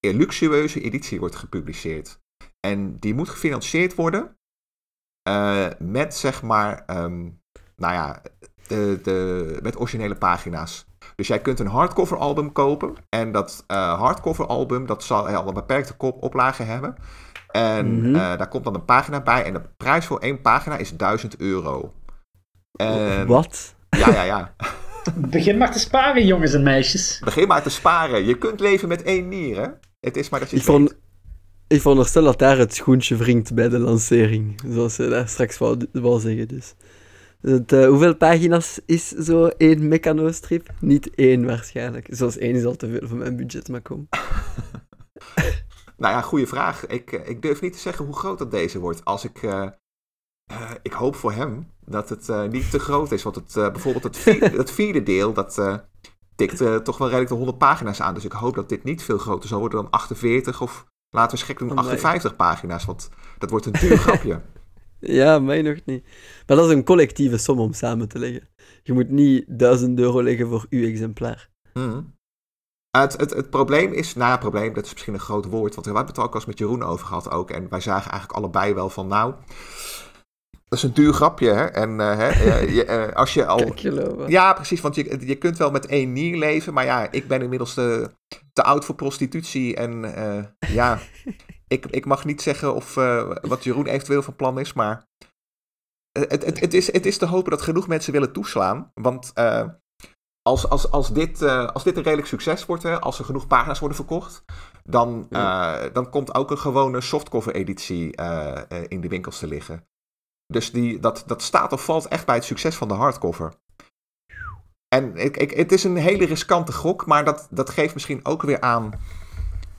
een luxueuze editie wordt gepubliceerd. En die moet gefinancierd worden eh, met, zeg maar, ehm, nou ja, de, de, met originele pagina's. Dus jij kunt een hardcover album kopen. En dat eh, hardcover album, dat zal al een beperkte kop oplage hebben. En Mhm. eh, daar komt dan een pagina bij. En de prijs voor één pagina is 1000 euro. En, Wat? Ja, ja, ja. Begin maar te sparen, jongens en meisjes. Begin maar te sparen. Je kunt leven met één nier, hè? Het is maar dat je Ik, het weet. vond, ik veronderstel dat daar het schoentje wringt bij de lancering, zoals ze daar straks wou, wou zeggen. Dus Het, uh, hoeveel pagina's is zo één Meccano-strip? Niet één waarschijnlijk. Zoals één is al te veel voor mijn budget, maar kom. nou ja, goede vraag. Ik, ik durf niet te zeggen hoe groot dat deze wordt. Als ik... Uh, uh, ik hoop voor hem dat het niet te groot is. Want het, bijvoorbeeld het vierde, het vierde deel, dat tikt toch wel redelijk de 100 pagina's aan. Dus ik hoop dat dit niet veel groter zal worden dan 48 of laten we schrik doen 58 pagina's. Want dat wordt een duur grapje. Ja, mij nog niet. Maar dat is een collectieve som om samen te leggen. Je moet niet 1000 euro leggen voor uw exemplaar. Hmm. Het, het, het probleem is, nou probleem, dat is misschien een groot woord, want we hebben het ook al eens met Jeroen over gehad ook. En wij zagen eigenlijk allebei wel van, nou, dat is een duur grapje, hè. En uh, hè, je, uh, als je al... ja, precies, want je, je kunt wel met één nier leven, maar ja, ik ben inmiddels te, te oud voor prostitutie en ja, ik, ik mag niet zeggen of wat Jeroen eventueel van plan is, maar het, het, het, is, het is te hopen dat genoeg mensen willen toeslaan. Want uh, als, als, als, dit, uh, als dit een redelijk succes wordt, hè, als er genoeg pagina's worden verkocht, dan, ja. dan komt ook een gewone softcover editie in de winkels te liggen. Dus die, dat, dat staat of valt echt bij het succes van de hardcover. En ik, ik, het is een hele riskante gok, maar dat, dat geeft misschien ook weer aan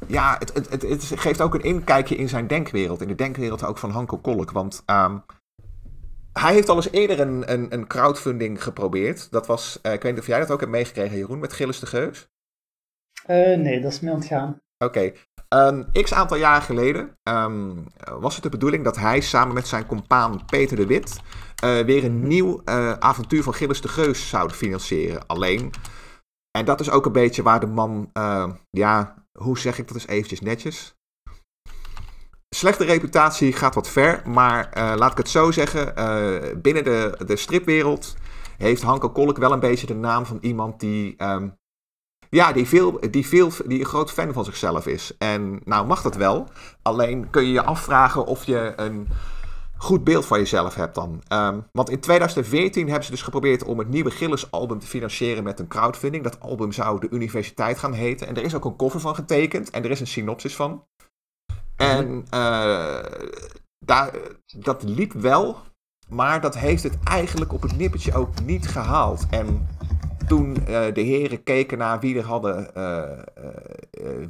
ja, het, het, het, het, geeft ook een inkijkje in zijn denkwereld. In de denkwereld ook van Hanko Kolk. Want um, hij heeft al eens eerder een, een, een crowdfunding geprobeerd. Dat was, uh, ik weet niet of jij dat ook hebt meegekregen, Jeroen, met Gilles de Geus? Uh, nee, dat is me ontgaan. Oké. Okay. Een x aantal jaren geleden um, was het de bedoeling dat hij samen met zijn compaan Peter de Wit uh, weer een nieuw avontuur van Gilles de Geus zouden financieren. Alleen, en dat is ook een beetje waar de man ja, hoe zeg ik dat eens eventjes netjes? Slechte reputatie gaat wat ver, maar laat ik het zo zeggen. Binnen de, de stripwereld heeft Hanko Kolk wel een beetje de naam van iemand die. Um, ja, die, veel, die, veel, die een groot fan van zichzelf is. En nou mag dat wel. Alleen kun je je afvragen of je een goed beeld van jezelf hebt dan. Um, want in 2014 hebben ze dus geprobeerd om het nieuwe Gilles-album te financieren met een crowdfunding. Dat album zou de universiteit gaan heten. En er is ook een cover van getekend en er is een synopsis van. En uh, daar, dat liep wel, maar dat heeft het eigenlijk op het nippertje ook niet gehaald. En toen uh, de heren keken naar wie er hadden, uh,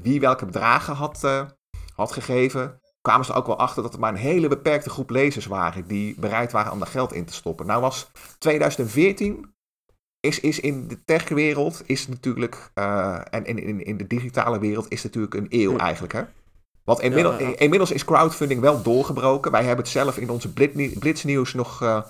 wie welke bedragen had, had gegeven, kwamen ze ook wel achter dat er maar een hele beperkte groep lezers waren die bereid waren om daar geld in te stoppen. Nou was 2014 is, is in de techwereld is natuurlijk, uh, en in, in, in de digitale wereld is natuurlijk een eeuw eigenlijk hè. Want inmiddels, ja, ja. inmiddels is crowdfunding wel doorgebroken. Wij hebben het zelf in onze Blitznieuws nog, uh,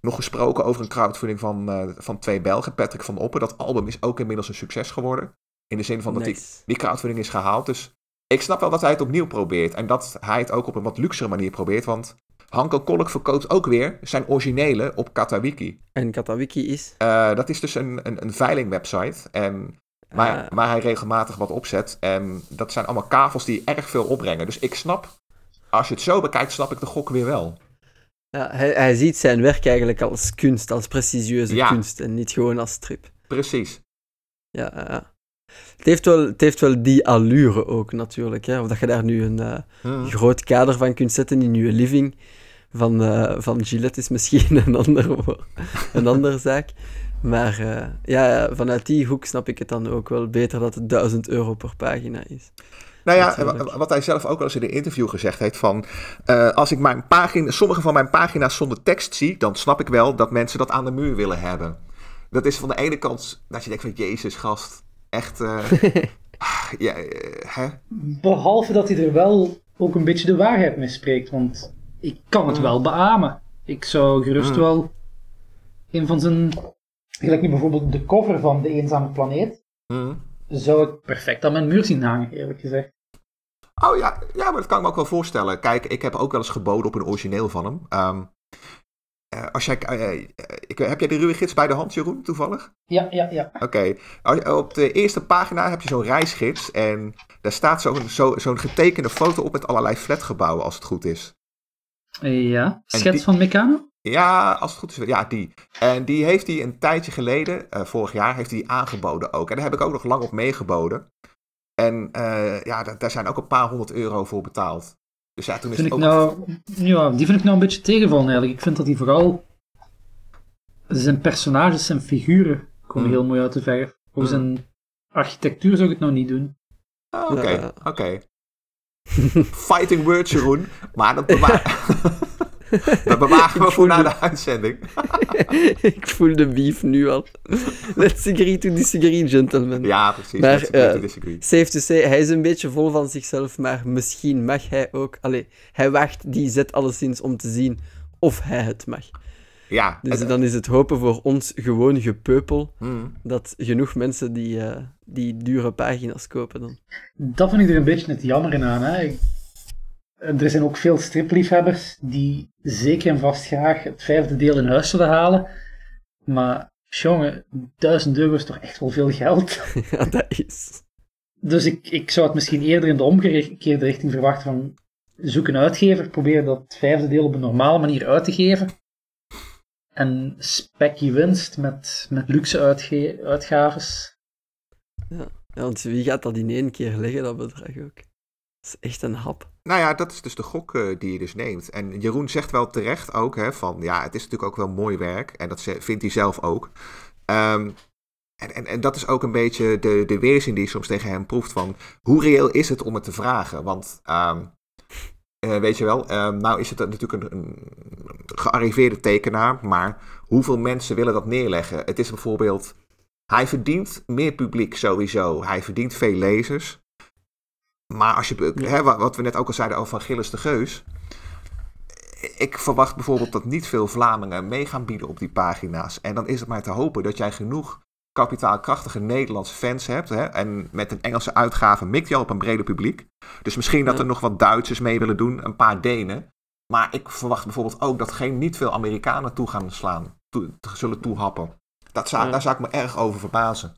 nog gesproken over een crowdfunding van, uh, van twee Belgen, Patrick van Oppen. Dat album is ook inmiddels een succes geworden. In de zin van dat nice. die, die crowdfunding is gehaald. Dus ik snap wel dat hij het opnieuw probeert. En dat hij het ook op een wat luxere manier probeert. Want Hanko Kolk verkoopt ook weer zijn originele op Katawiki. En Katawiki is? Uh, dat is dus een, een, een veilingwebsite. En waar, uh. waar hij regelmatig wat opzet. En dat zijn allemaal kavels die erg veel opbrengen. Dus ik snap, als je het zo bekijkt, snap ik de gok weer wel. Ja, hij, hij ziet zijn werk eigenlijk als kunst, als prestigieuze ja. kunst. En niet gewoon als strip. Precies. Ja, ja. Het heeft, wel, het heeft wel die allure ook natuurlijk. Hè? Of dat je daar nu een uh, mm. groot kader van kunt zetten in je living van, uh, van Gillette is misschien een, ander, een andere zaak. Maar uh, ja, vanuit die hoek snap ik het dan ook wel beter dat het 1000 euro per pagina is. Nou ja, natuurlijk. wat hij zelf ook al eens in een interview gezegd heeft van... Uh, als ik mijn pagina, sommige van mijn pagina's zonder tekst zie... dan snap ik wel dat mensen dat aan de muur willen hebben. Dat is van de ene kant dat je denkt van... Jezus, gast, echt. Uh, ja, uh, hè? Behalve dat hij er wel ook een beetje de waarheid mee spreekt. Want ik kan het mm. wel beamen. Ik zou gerust mm. wel een van zijn. Gelijk nu bijvoorbeeld de cover van De Eenzame Planeet. Mm. Zou ik perfect aan mijn muur zien hangen, eerlijk gezegd. Oh ja, ja, maar dat kan ik me ook wel voorstellen. Kijk, ik heb ook wel eens geboden op een origineel van hem. Um, uh, als jij, uh, ik, heb jij de ruwe gids bij de hand, Jeroen, toevallig? Ja, ja, ja. Oké. Okay. Op de eerste pagina heb je zo'n reisgids en daar staat zo'n zo, zo'n getekende foto op met allerlei flatgebouwen, als het goed is. Ja, schets die, van Meccano? Ja, als het goed is. Ja, die. En die heeft hij een tijdje geleden, vorig jaar, heeft hij aangeboden ook. En daar heb ik ook nog lang op meegeboden. En ja, daar zijn ook een paar honderd euro voor betaald. Dus ja, toen is vind het ik nou, ja, die vind ik nou een beetje tegenvallen eigenlijk. Ik vind dat hij vooral zijn personages, zijn figuren komen Hmm. heel mooi uit de verf. Voor Hmm. zijn architectuur zou ik het nou niet doen. Oké, Ja. oké. Fighting words, Jeroen. Maar dat, dat bewaren we voor na de uitzending. ik voel de beef nu al. Let's agree to disagree, gentlemen. Ja, precies. Maar, Let's agree to eh, disagree. Safe to say, hij is een beetje vol van zichzelf, maar misschien mag hij ook... Allee, hij waagt die zet alleszins om te zien of hij het mag. Ja, Dus het- dan is het hopen voor ons gewoon gepeupel Hmm. dat genoeg mensen die, eh, die dure pagina's kopen dan. Dat vind ik er een beetje het jammer in aan. Hè. Ik- Er zijn ook veel stripliefhebbers die zeker en vast graag het vijfde deel in huis zullen halen. Maar jongen, 1000 euro is toch echt wel veel geld. ja, dat is... Dus ik, ik zou het misschien eerder in de omgekeerde richting verwachten van zoek een uitgever, probeer dat vijfde deel op een normale manier uit te geven. En spek je winst met, met luxe uitge uitgaves. Ja, want wie gaat dat in één keer leggen, dat bedrag ook? Is echt een hap. Nou ja, dat is dus de gok eh, die je dus neemt. En Jeroen zegt wel terecht ook, hè, van ja, het is natuurlijk ook wel mooi werk. En dat vindt hij zelf ook. Ehm, en, en, en dat is ook een beetje de, de weerzin die je soms tegen hem proeft van... Hoe reëel is het om het te vragen? Want, ehm, eh, weet je wel, ehm, nou is het natuurlijk een, een gearriveerde tekenaar... maar hoeveel mensen willen dat neerleggen? Het is bijvoorbeeld... Hij verdient meer publiek sowieso. Hij verdient veel lezers. Maar als je, hè, wa- wat we net ook al zeiden over van Gilles de Geus. Ik verwacht bijvoorbeeld dat niet veel Vlamingen mee gaan bieden op die pagina's. En dan is het maar te hopen dat jij genoeg kapitaalkrachtige Nederlandse fans hebt. Hè, en met een Engelse uitgave mikt je al op een breder publiek. Dus misschien dat er nog wat Duitsers mee willen doen, een paar Denen. Maar ik verwacht bijvoorbeeld ook dat geen niet veel Amerikanen toe gaan slaan, toe, zullen toehappen. Dat zou, Ja. Daar zou ik me erg over verbazen.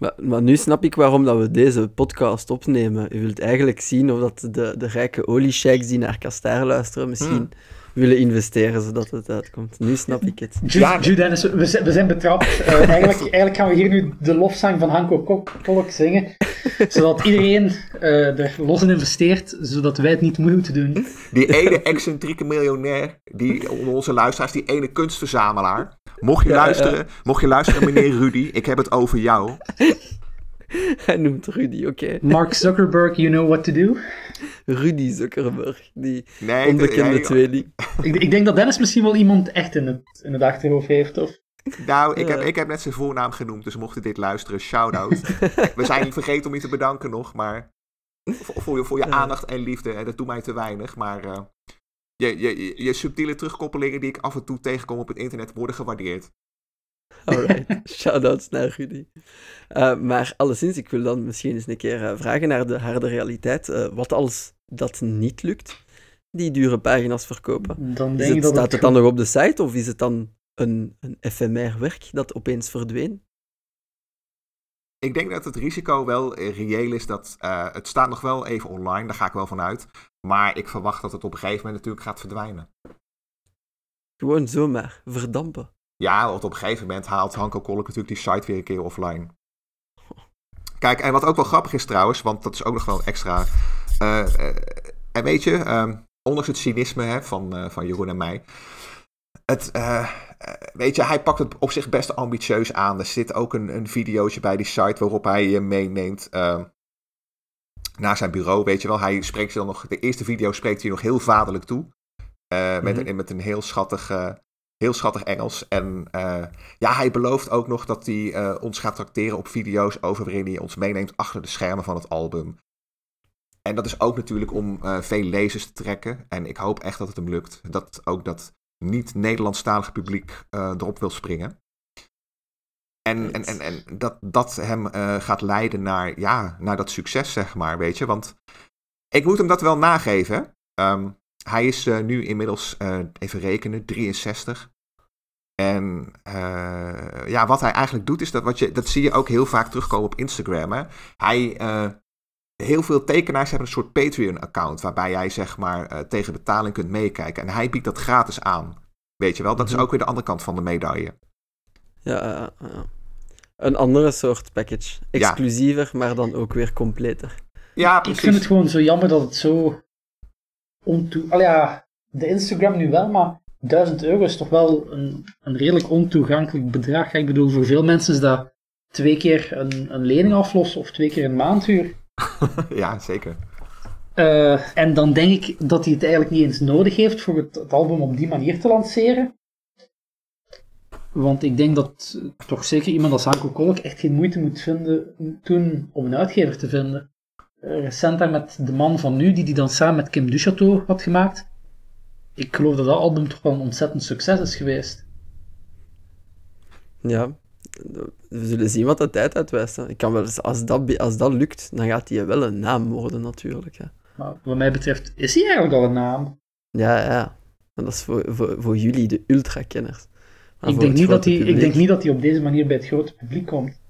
Maar, maar nu snap ik waarom dat we deze podcast opnemen. U wilt eigenlijk zien of dat de, de rijke oliesheiks die naar Kastaar luisteren misschien Hmm. willen investeren zodat het uitkomt. Nu snap ik het. Ja, Ju, Dennis, we, zijn- we zijn betrapt. Eh, eigenlijk, eigenlijk gaan we hier nu de lofzang van Hanko Kok- Kolk zingen. Zodat iedereen eh, er los in investeert, zodat wij het niet moeten doen. Die ene excentrieke miljonair, die onder onze luisteraars, die ene kunstverzamelaar. Mocht je, Ja, luisteren, mocht je luisteren, meneer Rudy, ik heb het over jou. Hij noemt Rudy, oké. Mark Zuckerberg, you know what to do. Rudy Zuckerberg, die Nee, onbekende nee, tweeling. Ik, ik denk dat Dennis misschien wel iemand echt in het, in het achterhoofd heeft. Of... Nou, ik heb, ik heb net zijn voornaam genoemd, dus mocht je dit luisteren, shout-out. We zijn vergeten om je te bedanken nog, maar voor, voor je, voor je aandacht en liefde, dat doet mij te weinig. Maar eh, je, je, je- je subtiele terugkoppelingen die ik af en toe tegenkom op het internet worden gewaardeerd. Alright, shoutouts naar Rudy. Eh, maar alleszins, ik wil dan misschien eens een keer eh, vragen naar de harde realiteit. Eh, wat als dat niet lukt, die dure pagina's verkopen? Dan Is denk het, ik dat staat het, het dan nog op de site of is het dan een, een ephemer werk dat opeens verdween? Ik denk dat het risico wel eh, reëel is dat eh, het staat nog wel even online, daar ga ik wel van uit. Maar ik verwacht dat het op een gegeven moment natuurlijk gaat verdwijnen. Gewoon zomaar verdampen. Ja, want op een gegeven moment haalt Hanko Kolk natuurlijk die site weer een keer offline. Kijk, en wat ook wel grappig is trouwens, want dat is ook nog wel extra. eh, en weet je, ehm, ondanks het cynisme hè, van, van Jeroen en mij. Het, weet je, hij pakt het op zich best ambitieus aan. Er zit ook een, een videootje bij die site waarop hij je meeneemt eh, naar zijn bureau. Weet je wel, hij spreekt je dan nog. De eerste video spreekt hij nog heel vaderlijk toe. Eh, met, Mhm. een, met een heel schattig, eh, heel schattig Engels. En eh, ja, hij belooft ook nog dat hij eh, ons gaat tracteren op video's over waarin hij ons meeneemt achter de schermen van het album. En dat is ook natuurlijk om eh, veel lezers te trekken. En ik hoop echt dat het hem lukt. Dat ook dat niet-Nederlandstalige publiek eh, erop wil springen. En, en, en, en dat dat hem eh, gaat leiden naar, ja, naar dat succes, zeg maar, weet je. Want ik moet hem dat wel nageven. Ehm, hij is eh, nu inmiddels, even rekenen, 63. En ja, wat hij eigenlijk doet, is dat, wat je, dat zie je ook heel vaak terugkomen op Instagram. Hè? Hij, heel veel tekenaars hebben een soort Patreon-account, waarbij jij zeg maar eh, tegen betaling kunt meekijken. En hij biedt dat gratis aan. Weet je wel, dat Mhm. is ook weer de andere kant van de medaille. Ja, ja, ja. een andere soort package. Exclusiever, maar dan ook weer completer. Ja, Ik precies. vind het gewoon zo jammer dat het zo ontoe... Al ja, de Instagram nu wel, maar 1000 euro is toch wel een, een redelijk ontoegankelijk bedrag. Ik bedoel, voor veel mensen is dat twee keer een, een lening aflossen of twee keer een maandhuur. ja, zeker. Uh, en dan denk ik dat hij het eigenlijk niet eens nodig heeft voor het, het, album op die manier te lanceren. Want ik denk dat toch zeker iemand als Hanko Kolk echt geen moeite moet vinden toen om een uitgever te vinden. Uh, recent daar met de man van nu, die die dan samen met Kim Duchateau had gemaakt. Ik geloof dat dat album toch wel een ontzettend succes is geweest. Ja, we zullen zien wat de tijd uitwijst. Ik kan wel als, dat, als dat lukt, dan gaat hij wel een naam worden natuurlijk. Hè. Maar wat mij betreft is hij eigenlijk al een naam. Ja, ja. En dat is voor, voor, voor jullie, de ultra-kenners. Ik, denk niet dat hij, ik denk niet dat hij op deze manier bij het grote publiek komt.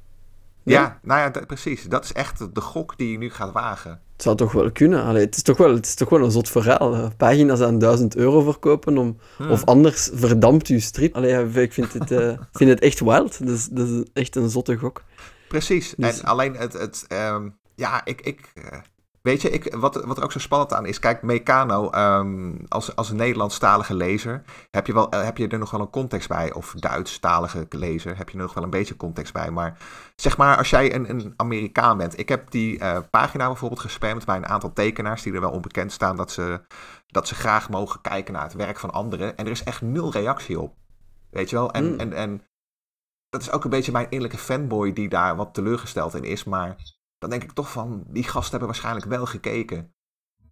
Ja, nou ja, precies. Dat is echt de gok die je nu gaat wagen. Het zou toch wel kunnen. Allee, het, is toch wel, het is toch wel een zot verhaal. Pagina's aan 1000 euro verkopen om, hmm. of anders verdampt uw strip. Allee, ik vind het, uh, vind het echt wild. Dus, dat is echt een zotte gok. Precies. Dus... En alleen het, het um, ja, ik, ik, uh, Weet je, ik, wat, wat er ook zo spannend aan is, kijk, Meccano, um, als, als een Nederlandstalige lezer, heb je, wel, eh, heb je er nog wel een context bij. Of Duitsstalige lezer, heb je er nog wel een beetje context bij. Maar zeg maar, als jij een, een Amerikaan bent. Ik heb die uh, pagina bijvoorbeeld gespamd bij een aantal tekenaars die er wel onbekend staan dat ze, dat ze graag mogen kijken naar het werk van anderen. En er is echt nul reactie op. Weet je wel? En, mm. en, en dat is ook een beetje mijn innerlijke fanboy die daar wat teleurgesteld in is. Maar dan denk ik toch van, die gasten hebben waarschijnlijk wel gekeken.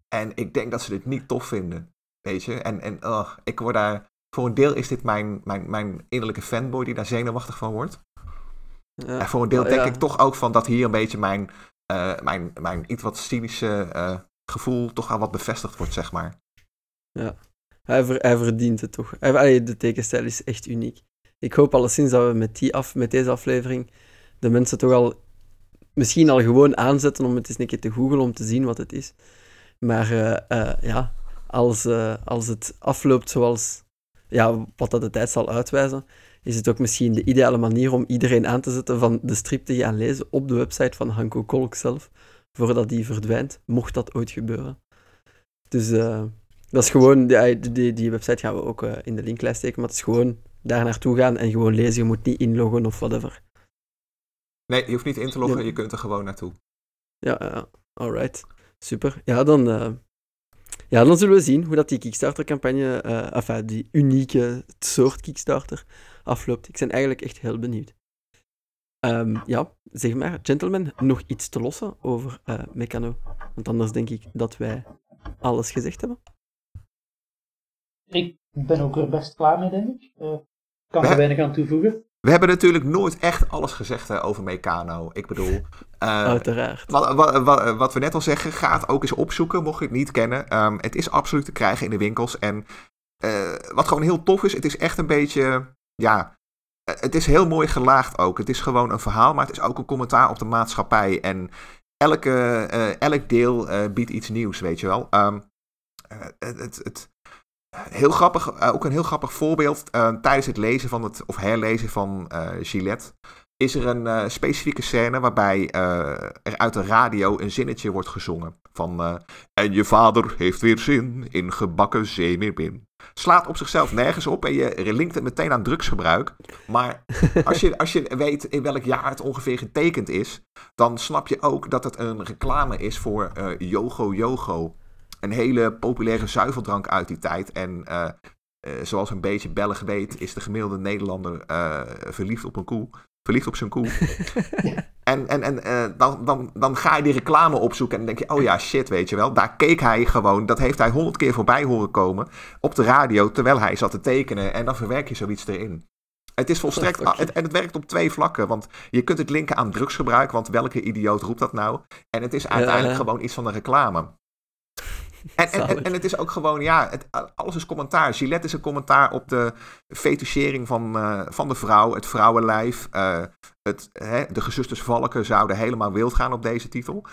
En ik denk dat ze dit niet tof vinden. Weet je? En, en uh, ik word daar, voor een deel is dit mijn, mijn, mijn innerlijke fanboy die daar zenuwachtig van wordt. Ja. En voor een deel denk ik toch ook van dat hier een beetje mijn, uh, mijn, mijn iets wat cynische uh, gevoel toch al wat bevestigd wordt, zeg maar. Ja, hij, ver, hij verdient het toch. Hij, de tekenstijl is echt uniek. Ik hoop alleszins dat we met, die af, met deze aflevering de mensen toch al misschien al gewoon aanzetten om het eens een keer te googlen om te zien wat het is. Maar uh, uh, ja, als, uh, als het afloopt zoals ja, wat dat de tijd zal uitwijzen, is het ook misschien de ideale manier om iedereen aan te zetten van de strip te gaan lezen op de website van Hanko Kolk zelf, voordat die verdwijnt, mocht dat ooit gebeuren. Dus dat is gewoon, die, die, die, website gaan we ook in de linklijst steken, maar het is gewoon daar naartoe gaan en gewoon lezen. Je moet niet inloggen of whatever. Nee, je hoeft niet in te loggen, je kunt er gewoon naartoe. Ja, ja. alright. Super. Ja, dan, uh, ja, dan zullen we zien hoe dat die Kickstarter-campagne, uh, enfin, die unieke soort Kickstarter, afloopt. Ik ben eigenlijk echt heel benieuwd. Um, ja, zeg maar, gentlemen, nog iets te lossen over uh, Meccano? Want anders denk ik dat wij alles gezegd hebben. Ik ben ook er best klaar mee, denk ik. Uh, kan er weinig aan toevoegen. We hebben natuurlijk nooit echt alles gezegd hè, over Meccano. Ik bedoel... Uh, Uiteraard. Wat, wat, wat, wat, we net al zeggen, ga het ook eens opzoeken, mocht je het niet kennen. Um, het is absoluut te krijgen in de winkels. En uh, wat gewoon heel tof is, het is echt een beetje... Ja, het is heel mooi gelaagd ook. Het is gewoon een verhaal, maar het is ook een commentaar op de maatschappij. En elke, uh, elk deel biedt iets nieuws, weet je wel. Um, het, het, het, Heel grappig, eh, ook een heel grappig voorbeeld. Uh, tijdens het lezen van het, of herlezen van uh, Gillette, is er een specifieke scène waarbij er uit de radio een zinnetje wordt gezongen. Van, en je vader heeft weer zin in gebakken zeemeerbin. Slaat op zichzelf nergens op en je linkt het meteen aan drugsgebruik. Maar als je, als je weet in welk jaar het ongeveer getekend is, dan snap je ook dat het een reclame is voor Yogo Yogo een hele populaire zuiveldrank uit die tijd. En uh, uh, zoals een beetje Belg weet, is de gemiddelde Nederlander uh, verliefd op een koe. Verliefd op zijn koe. En, en, en dan, dan, dan ga je die reclame opzoeken en dan denk je, oh ja, shit, weet je wel. Daar keek hij gewoon, dat heeft hij honderd keer voorbij horen komen op de radio terwijl hij zat te tekenen. En dan verwerk je zoiets erin. Het is volstrekt. en het werkt op twee vlakken. Want je kunt het linken aan drugsgebruik. Want welke idioot roept dat nou? En het is uiteindelijk gewoon iets van een reclame. En, en, en, het is ook gewoon, ja, het, alles is commentaar. Gillette is een commentaar op de fetishering van, uh, van de vrouw, het vrouwenlijf. Uh, het, hè, de gezusters Valken zouden helemaal wild gaan op deze titel.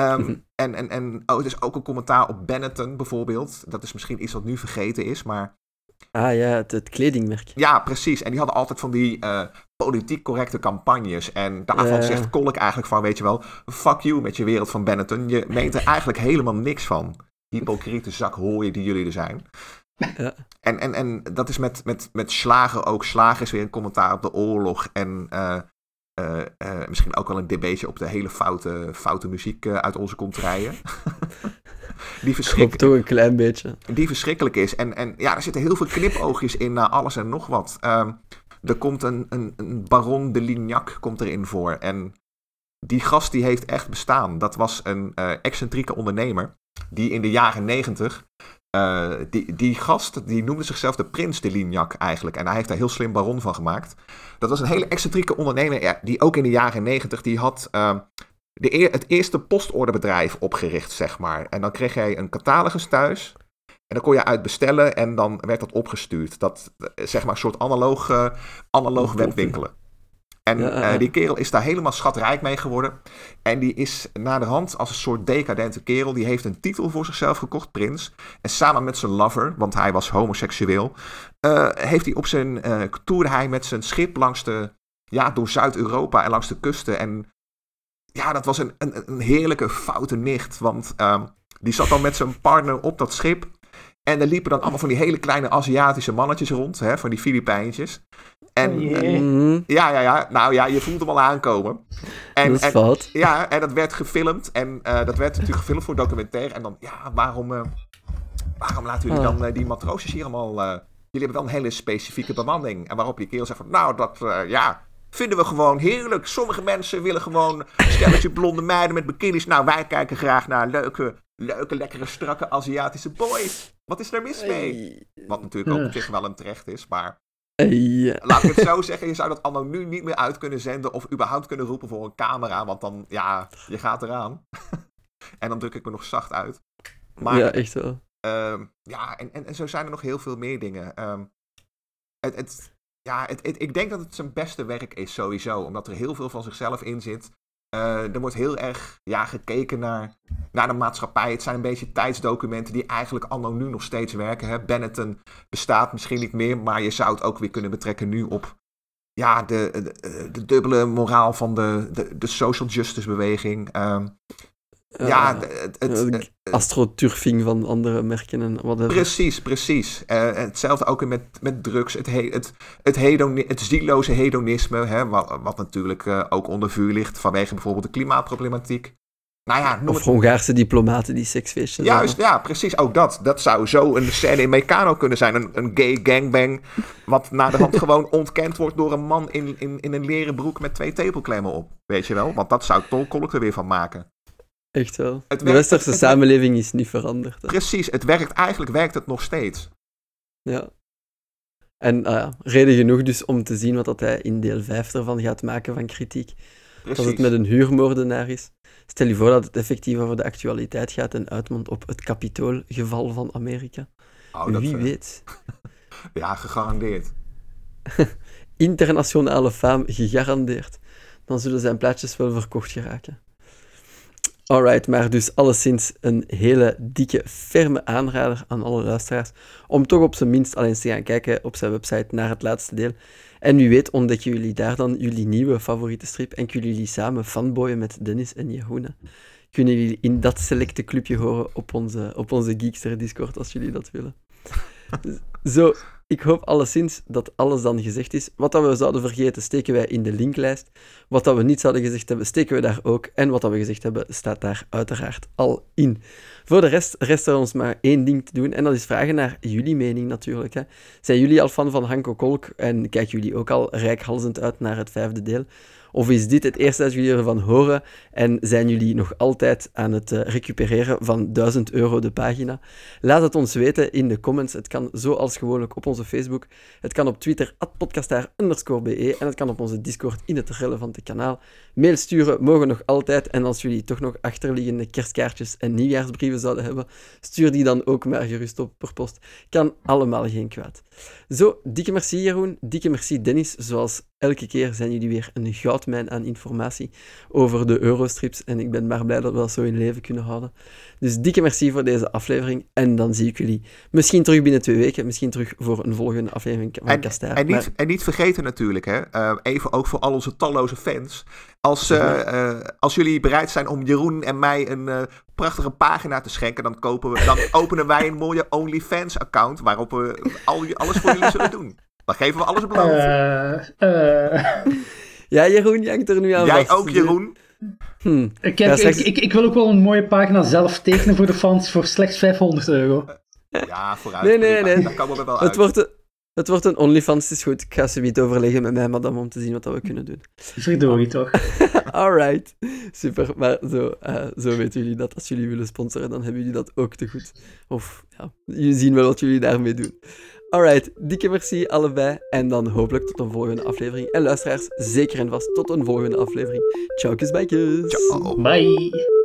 Um, en en, en oh, het is ook een commentaar op Benetton bijvoorbeeld. Dat is misschien iets wat nu vergeten is, maar... Ah ja, het, het kledingmerk. Ja, precies. En die hadden altijd van die uh, politiek correcte campagnes. En daarvan zegt Kolk eigenlijk van, weet je wel, fuck you met je wereld van Benetton. Je meent er eigenlijk helemaal niks van hypocriete zak hooien die jullie er zijn. Ja. En, en, en dat is met, met, met slagen ook. Slagen is weer een commentaar op de oorlog. En eh, eh, eh, misschien ook wel een debateje op de hele foute, foute muziek uit onze kontrijen. die, Ik verschrik, hoop toch een klein beetje. die verschrikkelijk is. En, en ja, er zitten heel veel knipoogjes in naar alles en nog wat. Ehm, er komt een, een, een baron de Lignac komt erin voor. En die gast die heeft echt bestaan. Dat was een excentrieke ondernemer. Die in de jaren negentig. eh, die, die gast die noemde zichzelf de prins de Lignac eigenlijk. En hij heeft daar heel slim baron van gemaakt. Dat was een hele excentrieke ondernemer. Die ook in de jaren negentig. Die had ehm, de het eerste postorderbedrijf opgericht, zeg maar. En dan kreeg jij een catalogus thuis. En dan kon je uit bestellen en dan werd dat opgestuurd. Dat, eh, zeg maar, een soort analoog, eh, analoog webwinkelen. En Ja, eh, die kerel is daar helemaal schatrijk mee geworden. En die is na de hand als een soort decadente kerel. Die heeft een titel voor zichzelf gekocht, prins. En samen met zijn lover, want hij was homoseksueel. eh, heeft hij op zijn, eh toerde hij met zijn schip langs de, ja, door Zuid-Europa en langs de kusten. En ja, dat was een, een, een heerlijke foute nicht. Want ehm, die zat dan met zijn partner op dat schip. En er liepen dan allemaal van die hele kleine Aziatische mannetjes rond. Hè, van die Filipijntjes. En Oh eh, Mhm, ja, ja, ja. Nou ja, je voelt hem al aankomen. En, dat is en- fout. ja, en dat werd gefilmd. En eh, dat werd natuurlijk gefilmd voor documentaire. En dan, ja, waarom, eh, waarom laten jullie Ah. dan die matroosjes hier allemaal... eh, jullie hebben wel een hele specifieke bemanning. En waarop je kerel zegt van, nou, dat, eh, ja, vinden we gewoon heerlijk. Sommige mensen willen gewoon een stelletje blonde meiden met bikinis. Nou, wij kijken graag naar leuke, leuke, lekkere, strakke Aziatische boys. Wat is er mis mee? Wat natuurlijk ook op zich wel een terecht is, maar... Laat ik het zo zeggen, je zou dat anno nu niet meer uit kunnen zenden of überhaupt kunnen roepen voor een camera, want dan, ja, je gaat eraan. en dan druk ik me nog zacht uit. Maar ja, echt wel. Ehm, ja, en, en, en zo zijn er nog heel veel meer dingen. Ehm, het, het, ja, het, het- ik denk dat het zijn beste werk is sowieso, omdat er heel veel van zichzelf in zit. Eh, er wordt heel erg ja, gekeken naar, naar de maatschappij. Het zijn een beetje tijdsdocumenten die eigenlijk anno nu nog steeds werken. Hè. Benetton bestaat misschien niet meer, maar je zou het ook weer kunnen betrekken nu op ja, de, de, de dubbele moraal van de, de, de social justice beweging. Ehm, ja, Eh, het, het, eh, het- astroturfing van andere merken en whatever. Precies, precies. Eh, hetzelfde ook met, met drugs, het, he, het, het, hedoni- het zieloze hedonisme, hè, wat, wat natuurlijk eh, ook onder vuur ligt vanwege bijvoorbeeld de klimaatproblematiek. Nou ja, Of het... Hongaarse diplomaten die seksfeestjes Juist, ja, precies, ook dat. Dat zou zo een scène in Meccano kunnen zijn, een, een gay gangbang, wat na de hand gewoon ontkend wordt door een man in, in, in een leren broek met twee tepelklemmen op, weet je wel? Want dat zou Tol Kolk er weer van maken. Echt wel. Het De werkt- westerse het- samenleving is niet veranderd. hè. Precies, het werkt, eigenlijk werkt het nog steeds. Ja. En ah ja, reden genoeg dus om te zien wat dat hij in deel 5 ervan gaat maken van kritiek. Precies. Dat het met een huurmoordenaar is. Stel je voor dat het effectief over de actualiteit gaat en uitmondt op het Capitoolgeval van Amerika. Oh, Wie weet. Ja, gegarandeerd. Internationale faam gegarandeerd. Dan zullen zijn plaatjes wel verkocht geraken. Alright, maar dus alleszins een hele dikke, ferme aanrader aan alle luisteraars om toch op zijn minst al eens te gaan kijken op zijn website naar het laatste deel. En wie weet ontdekken jullie daar dan jullie nieuwe favoriete strip en kunnen jullie samen fanboyen met Dennis en Jeroen. Kunnen jullie in dat selecte clubje horen op onze, op onze Geekster Discord als jullie dat willen. Zo, ik hoop alleszins dat alles dan gezegd is. Wat dat we zouden vergeten, steken wij in de linklijst. Wat dat we niet zouden gezegd hebben, steken we daar ook. En wat dat we gezegd hebben, staat daar uiteraard al in. Voor de rest rest er ons maar één ding te doen. En dat is vragen naar jullie mening natuurlijk. Hè. Zijn jullie al fan van Hanko Kolk? En kijken jullie ook al rijkhalzend uit naar het vijfde deel? Of is dit het eerste dat jullie ervan horen? En zijn jullie nog altijd aan het eh, recupereren van 1000 euro de pagina? Laat het ons weten in de comments. Het kan zoals gewoonlijk op onze Facebook. Het kan op Twitter, podcastaar_be. En het kan op onze Discord in het relevante kanaal. Mail sturen mogen nog altijd. En als jullie toch nog achterliggende kerstkaartjes en nieuwjaarsbrieven zouden hebben, stuur die dan ook maar gerust op per post. Kan allemaal geen kwaad. Zo, dikke merci Jeroen, dikke merci Dennis. Zoals elke keer zijn jullie weer een goudmijn aan informatie over de Eurostrips. En ik ben maar blij dat we dat zo in leven kunnen houden. Dus dikke merci voor deze aflevering. En dan zie ik jullie misschien terug binnen twee weken. Misschien terug voor een volgende aflevering van En, Kastaar. en, niet, Maar- en niet vergeten natuurlijk, hè, eh, even ook voor al onze talloze fans. Als, eh, eh, als jullie bereid zijn om Jeroen en mij een eh, prachtige pagina te schenken, dan, kopen we, dan openen wij een mooie OnlyFans-account waarop we al, alles voor jullie zullen doen. Dan geven we alles beloofd. Eh, eh, Ja, Jeroen, je hangt er nu aan Jij vast. ook, Jeroen? Hm. ik, Ja, ik, ik, ik wil ook wel een mooie pagina zelf tekenen voor de fans voor slechts 500 euro. Ja, vooruit. Nee, nee, nee. Komen we wel Het wordt, een- het wordt een OnlyFans, het is goed. Ik ga ze niet overleggen met mij, madame, om te zien wat dat we kunnen doen. Verdorie toch. Alright, super. Maar zo, eh, zo weten jullie dat. Als jullie willen sponsoren, dan hebben jullie dat ook te goed. Of ja, jullie zien wel wat jullie daarmee doen. Alright, dikke merci allebei. En dan hopelijk tot een volgende aflevering. En luisteraars, zeker en vast tot een volgende aflevering. Ciao, kusbijkjes. Ciao. Bye.